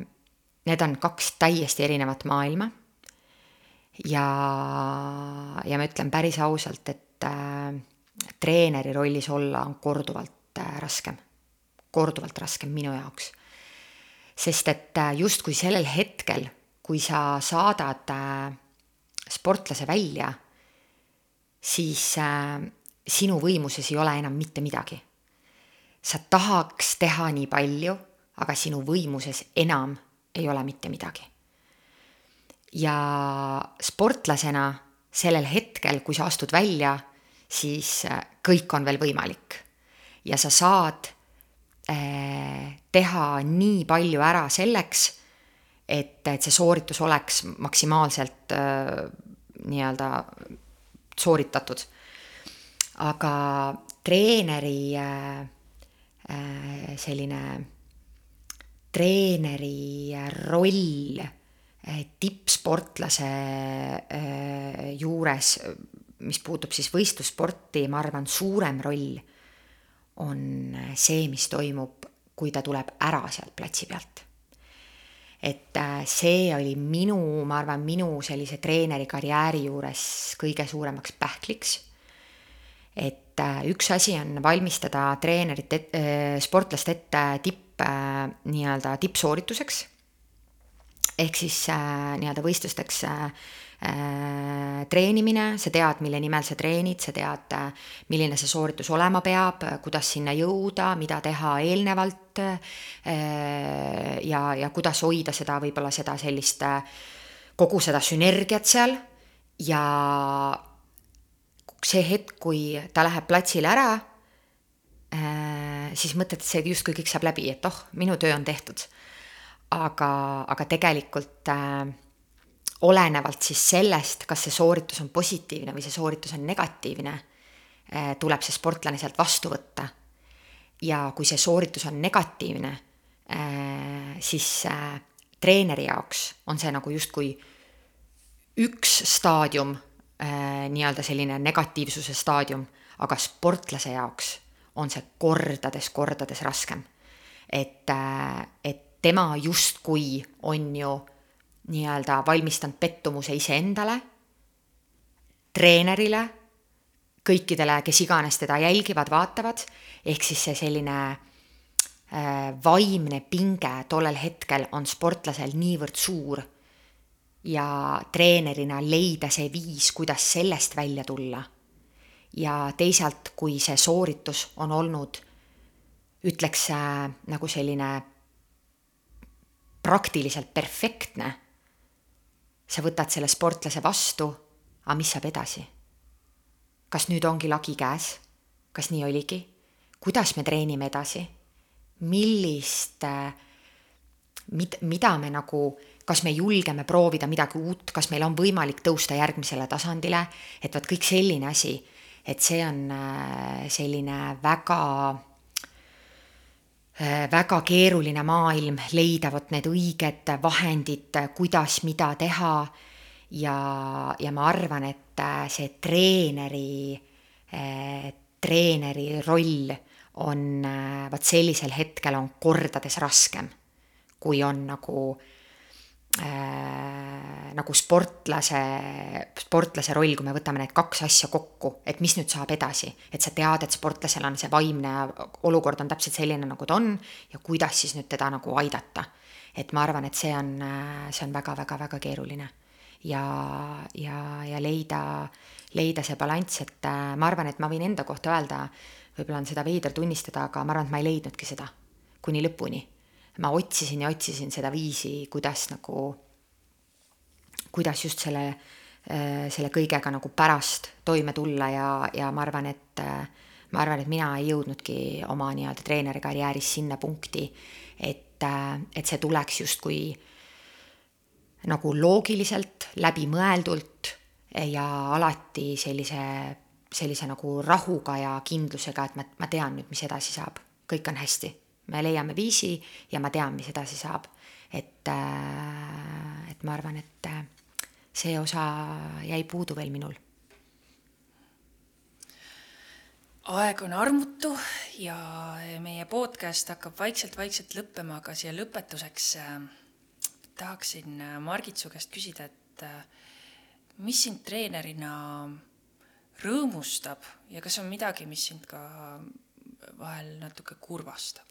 need on kaks täiesti erinevat maailma. ja, ja ma ütlen päris ausalt, et äh, treeneri rollis olla on korduvalt äh, raskem, korduvalt raskem minu jaoks. sest et äh, justkui sellel hetkel, kui sa saadad äh, sportlase välja, siis äh, sinu võimuses ei ole enam mitte midagi. sa tahaks teha nii palju, aga sinu võimuses enam ei ole mitte midagi. ja sportlasena sellel hetkel, kui sa astud välja, siis äh, kõik on veel võimalik. ja sa saad äh, teha nii palju ära selleks, et, et see sooritus oleks maksimaalselt äh, nii-öelda sooritatud aga treeneri äh, äh, selline, treeneri roll äh, tippsportlase juures, mis puutub siis võistlussporti, ma arvan, suurem roll on see, mis toimub, kui ta tuleb ära sealt platsi pealt. et see oli minu, ma arvan, minu sellise treeneri karjääri juures kõige suuremaks pähkliks et äh, üks asi on valmistada treenerit et,, äh, sportlast ette tipp, äh, nii-öelda tippsoorituseks. ehk siis nii-öelda võistlusteks treenimine, sa tead, mille nimel sa treenid, sa tead, milline see sooritus olema peab, kuidas sinna jõuda, mida teha eelnevalt. ja, ja kuidas hoida seda, võib-olla seda sellist, kogu seda sünergiat seal ja see hetk, kui ta läheb platsile ära, äh, siis mõtled, et see justkui kõik saab läbi, et oh, minu töö on tehtud. aga, aga tegelikult äh, olenevalt siis sellest, kas see sooritus on positiivne või see sooritus on negatiivne äh,, tuleb see sportlane sealt vastu võtta. ja kui see sooritus on negatiivne äh,, siis äh, treeneri jaoks on see nagu justkui üks staadium äh, nii-öelda selline negatiivsuse staadium, aga sportlase jaoks on see kordades-kordades raskem. et äh,, et tema justkui on ju nii-öelda valmistanud pettumuse iseendale, treenerile, kõikidele, kes iganes teda jälgivad, vaatavad, ehk siis see selline äh, vaimne pinge tollel hetkel on sportlasel niivõrd suur ja treenerina leida see viis, kuidas sellest välja tulla. ja teisalt, kui see sooritus on olnud, ütleks äh, nagu selline praktiliselt perfektne, sa võtad selle sportlase vastu, aga mis saab edasi? kas nüüd ongi lagi käes? kas nii oligi? kuidas me treenime edasi? millist äh,, mid-, mida me nagu kas me julgeme proovida midagi uut, kas meil on võimalik tõusta järgmisele tasandile, et vot kõik selline asi, et see on äh, selline väga äh, väga keeruline maailm leida vot need õiged vahendid, kuidas mida teha. ja, ja ma arvan, et äh, see treeneri, treeneri roll on vot sellisel hetkel on kordades raskem, kui on nagu äh, äh, nagu sportlase, sportlase roll, kui me võtame need kaks asja kokku, et mis nüüd saab edasi, et sa tead, et sportlasel on see vaimne olukord on täpselt selline, nagu ta on ja kuidas siis nüüd teda nagu aidata. et ma arvan, et see on, see on väga-väga-väga keeruline. Ja, ja, ja leida, leida see balanss, et äh, ma arvan, et ma võin enda kohta öelda, võib-olla on seda veider tunnistada, aga ma arvan, et ma ei leidnudki seda kuni lõpuni ma otsisin ja otsisin seda viisi, kuidas nagu, kuidas just selle, äh, selle kõigega nagu pärast toime tulla ja, ja ma arvan, et äh, ma arvan, et mina ei jõudnudki oma nii-öelda treeneri karjääris sinna punkti, et, äh, et see tuleks justkui nagu loogiliselt, läbimõeldult ja alati sellise, sellise nagu rahuga ja kindlusega, et ma, ma tean nüüd, mis edasi saab kõik on hästi. Me leiame viisi ja ma tean, mis edasi saab. et, äh, et ma arvan, et äh, see osa jäi puudu veel minul aeg on armutu ja meie podcast hakkab vaikselt-vaikselt lõppema, aga siia lõpetuseks äh, tahaksin Margit su käest küsida, et mis sind treenerina rõõmustab ja kas on midagi, mis sind ka vahel natuke kurvastab?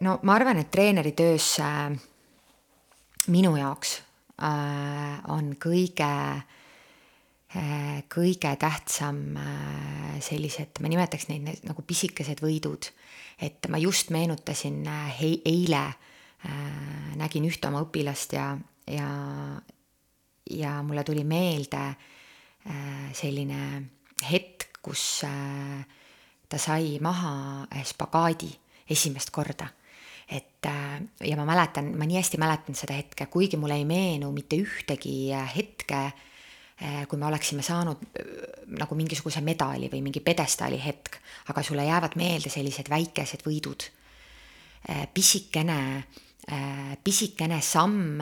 No ma arvan, et treeneritöös minu jaoks on kõige Äh, kõige tähtsam äh, sellised, ma nimetaks neid nagu pisikesed võidud. et ma just meenutasin äh, eile, nägin ühte oma õpilast ja, ja, ja mulle tuli meelde selline hetk, kus ta sai maha spagaadi esimest korda et ja ma mäletan, ma nii hästi mäletan seda hetke, kuigi mulle ei meenu mitte ühtegi hetke Eh, kui me oleksime saanud eh, nagu mingisuguse medali või mingi pjedestaali hetk, aga sulle jäävad meelde sellised väikesed võidud. Eh, pisikene, pisikene samm,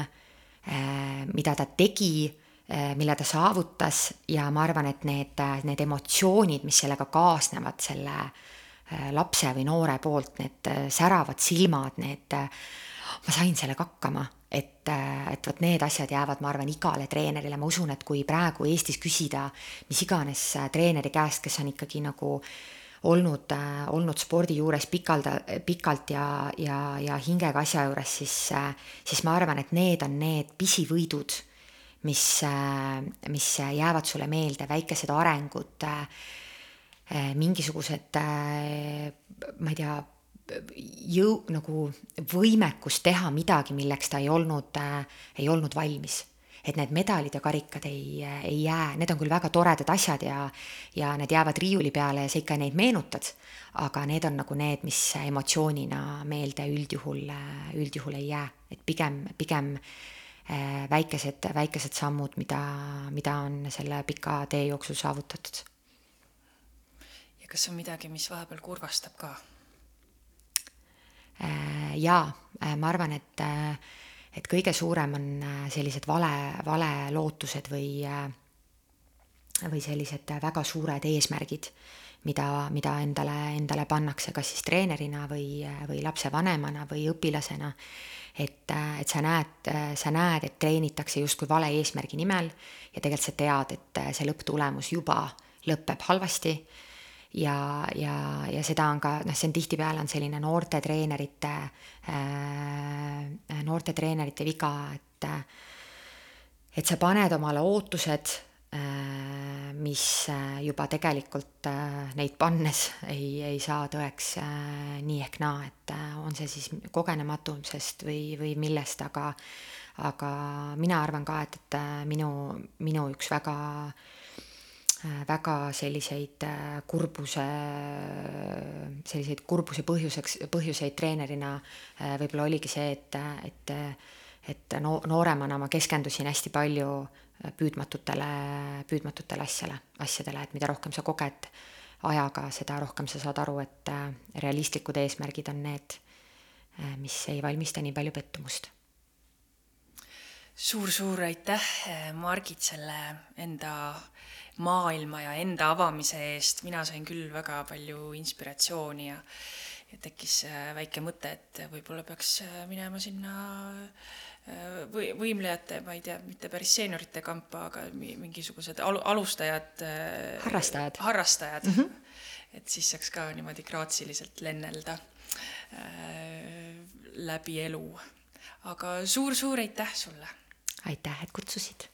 mida ta tegi, mille ta saavutas ja ma arvan, et need, need emotsioonid, mis sellega kaasnevad, selle lapse või noore poolt, need säravad silmad, need, ma sain sellega hakkama. Et, et vot need asjad jäävad, ma arvan, igale treenerile, ma usun, et kui praegu Eestis küsida mis iganes treeneri käest, kes on ikkagi nagu olnud, olnud spordi juures pikalt, pikalt ja, ja, ja hingega asja juures, siis, siis ma arvan, et need on need pisivõidud, mis, mis jäävad sulle meelde, väikesed arengud, mingisugused, ma ei tea jõu-, nagu võimekus teha midagi, milleks ta ei olnud äh,, ei olnud valmis. et need medalid ja karikad ei, ei jää, need on küll väga toredad asjad ja, ja need jäävad riiuli peale ja sa ikka neid meenutad, aga need on nagu need, mis emotsioonina meelde üldjuhul, üldjuhul ei jää, et pigem, pigem äh, väikesed, väikesed sammud, mida, mida on selle pika tee jooksul saavutatud. ja kas on midagi, mis vahepeal kurvastab ka? Äh, jaa, äh, ma arvan, et, äh, et kõige suurem on sellised vale, valelootused või, või sellised väga suured eesmärgid, mida, mida endale, endale pannakse, kas siis treenerina või, või lapsevanemana või õpilasena. et, et sa näed, sa näed, et treenitakse justkui vale eesmärgi nimel ja tegelikult sa tead, et see lõpptulemus juba lõpeb halvasti ja, ja, ja seda on ka, noh, see on tihtipeale on selline noorte treenerite äh,, noorte treenerite viga, et et sa paned omale ootused mis juba tegelikult äh, neid pannes ei, ei saa tõeks äh, nii ehk naa, et äh, on see siis kogenematusest või, või millest, aga aga mina arvan ka, et, et äh, minu, minu üks väga äh, Äh, väga selliseid äh, kurbuse, selliseid kurbuse põhjuseks, põhjuseid treenerina äh, võib-olla oligi see, et, et, et no nooremana ma keskendusin hästi palju püüdmatutele, püüdmatutele asjale, asjadele, et mida rohkem sa koged ajaga, seda rohkem sa saad aru, et realistlikud eesmärgid on need, mis ei valmista nii palju pettumust. Suur-suur aitäh, Margit, selle enda maailma ja enda avamise eest, mina sain küll väga palju inspiratsiooni ja ja tekkis äh, väike mõte, et võib-olla peaks äh, minema sinna äh, või võimlejate, ma ei tea, mitte päris seeniorite kampa, aga mingisugused al-, alustajad. harrastajad. harrastajad mm. -hmm. et siis saaks ka niimoodi graatsiliselt lennelda äh, läbi elu. aga suur-suur aitäh sulle! aitäh, et kutsusid!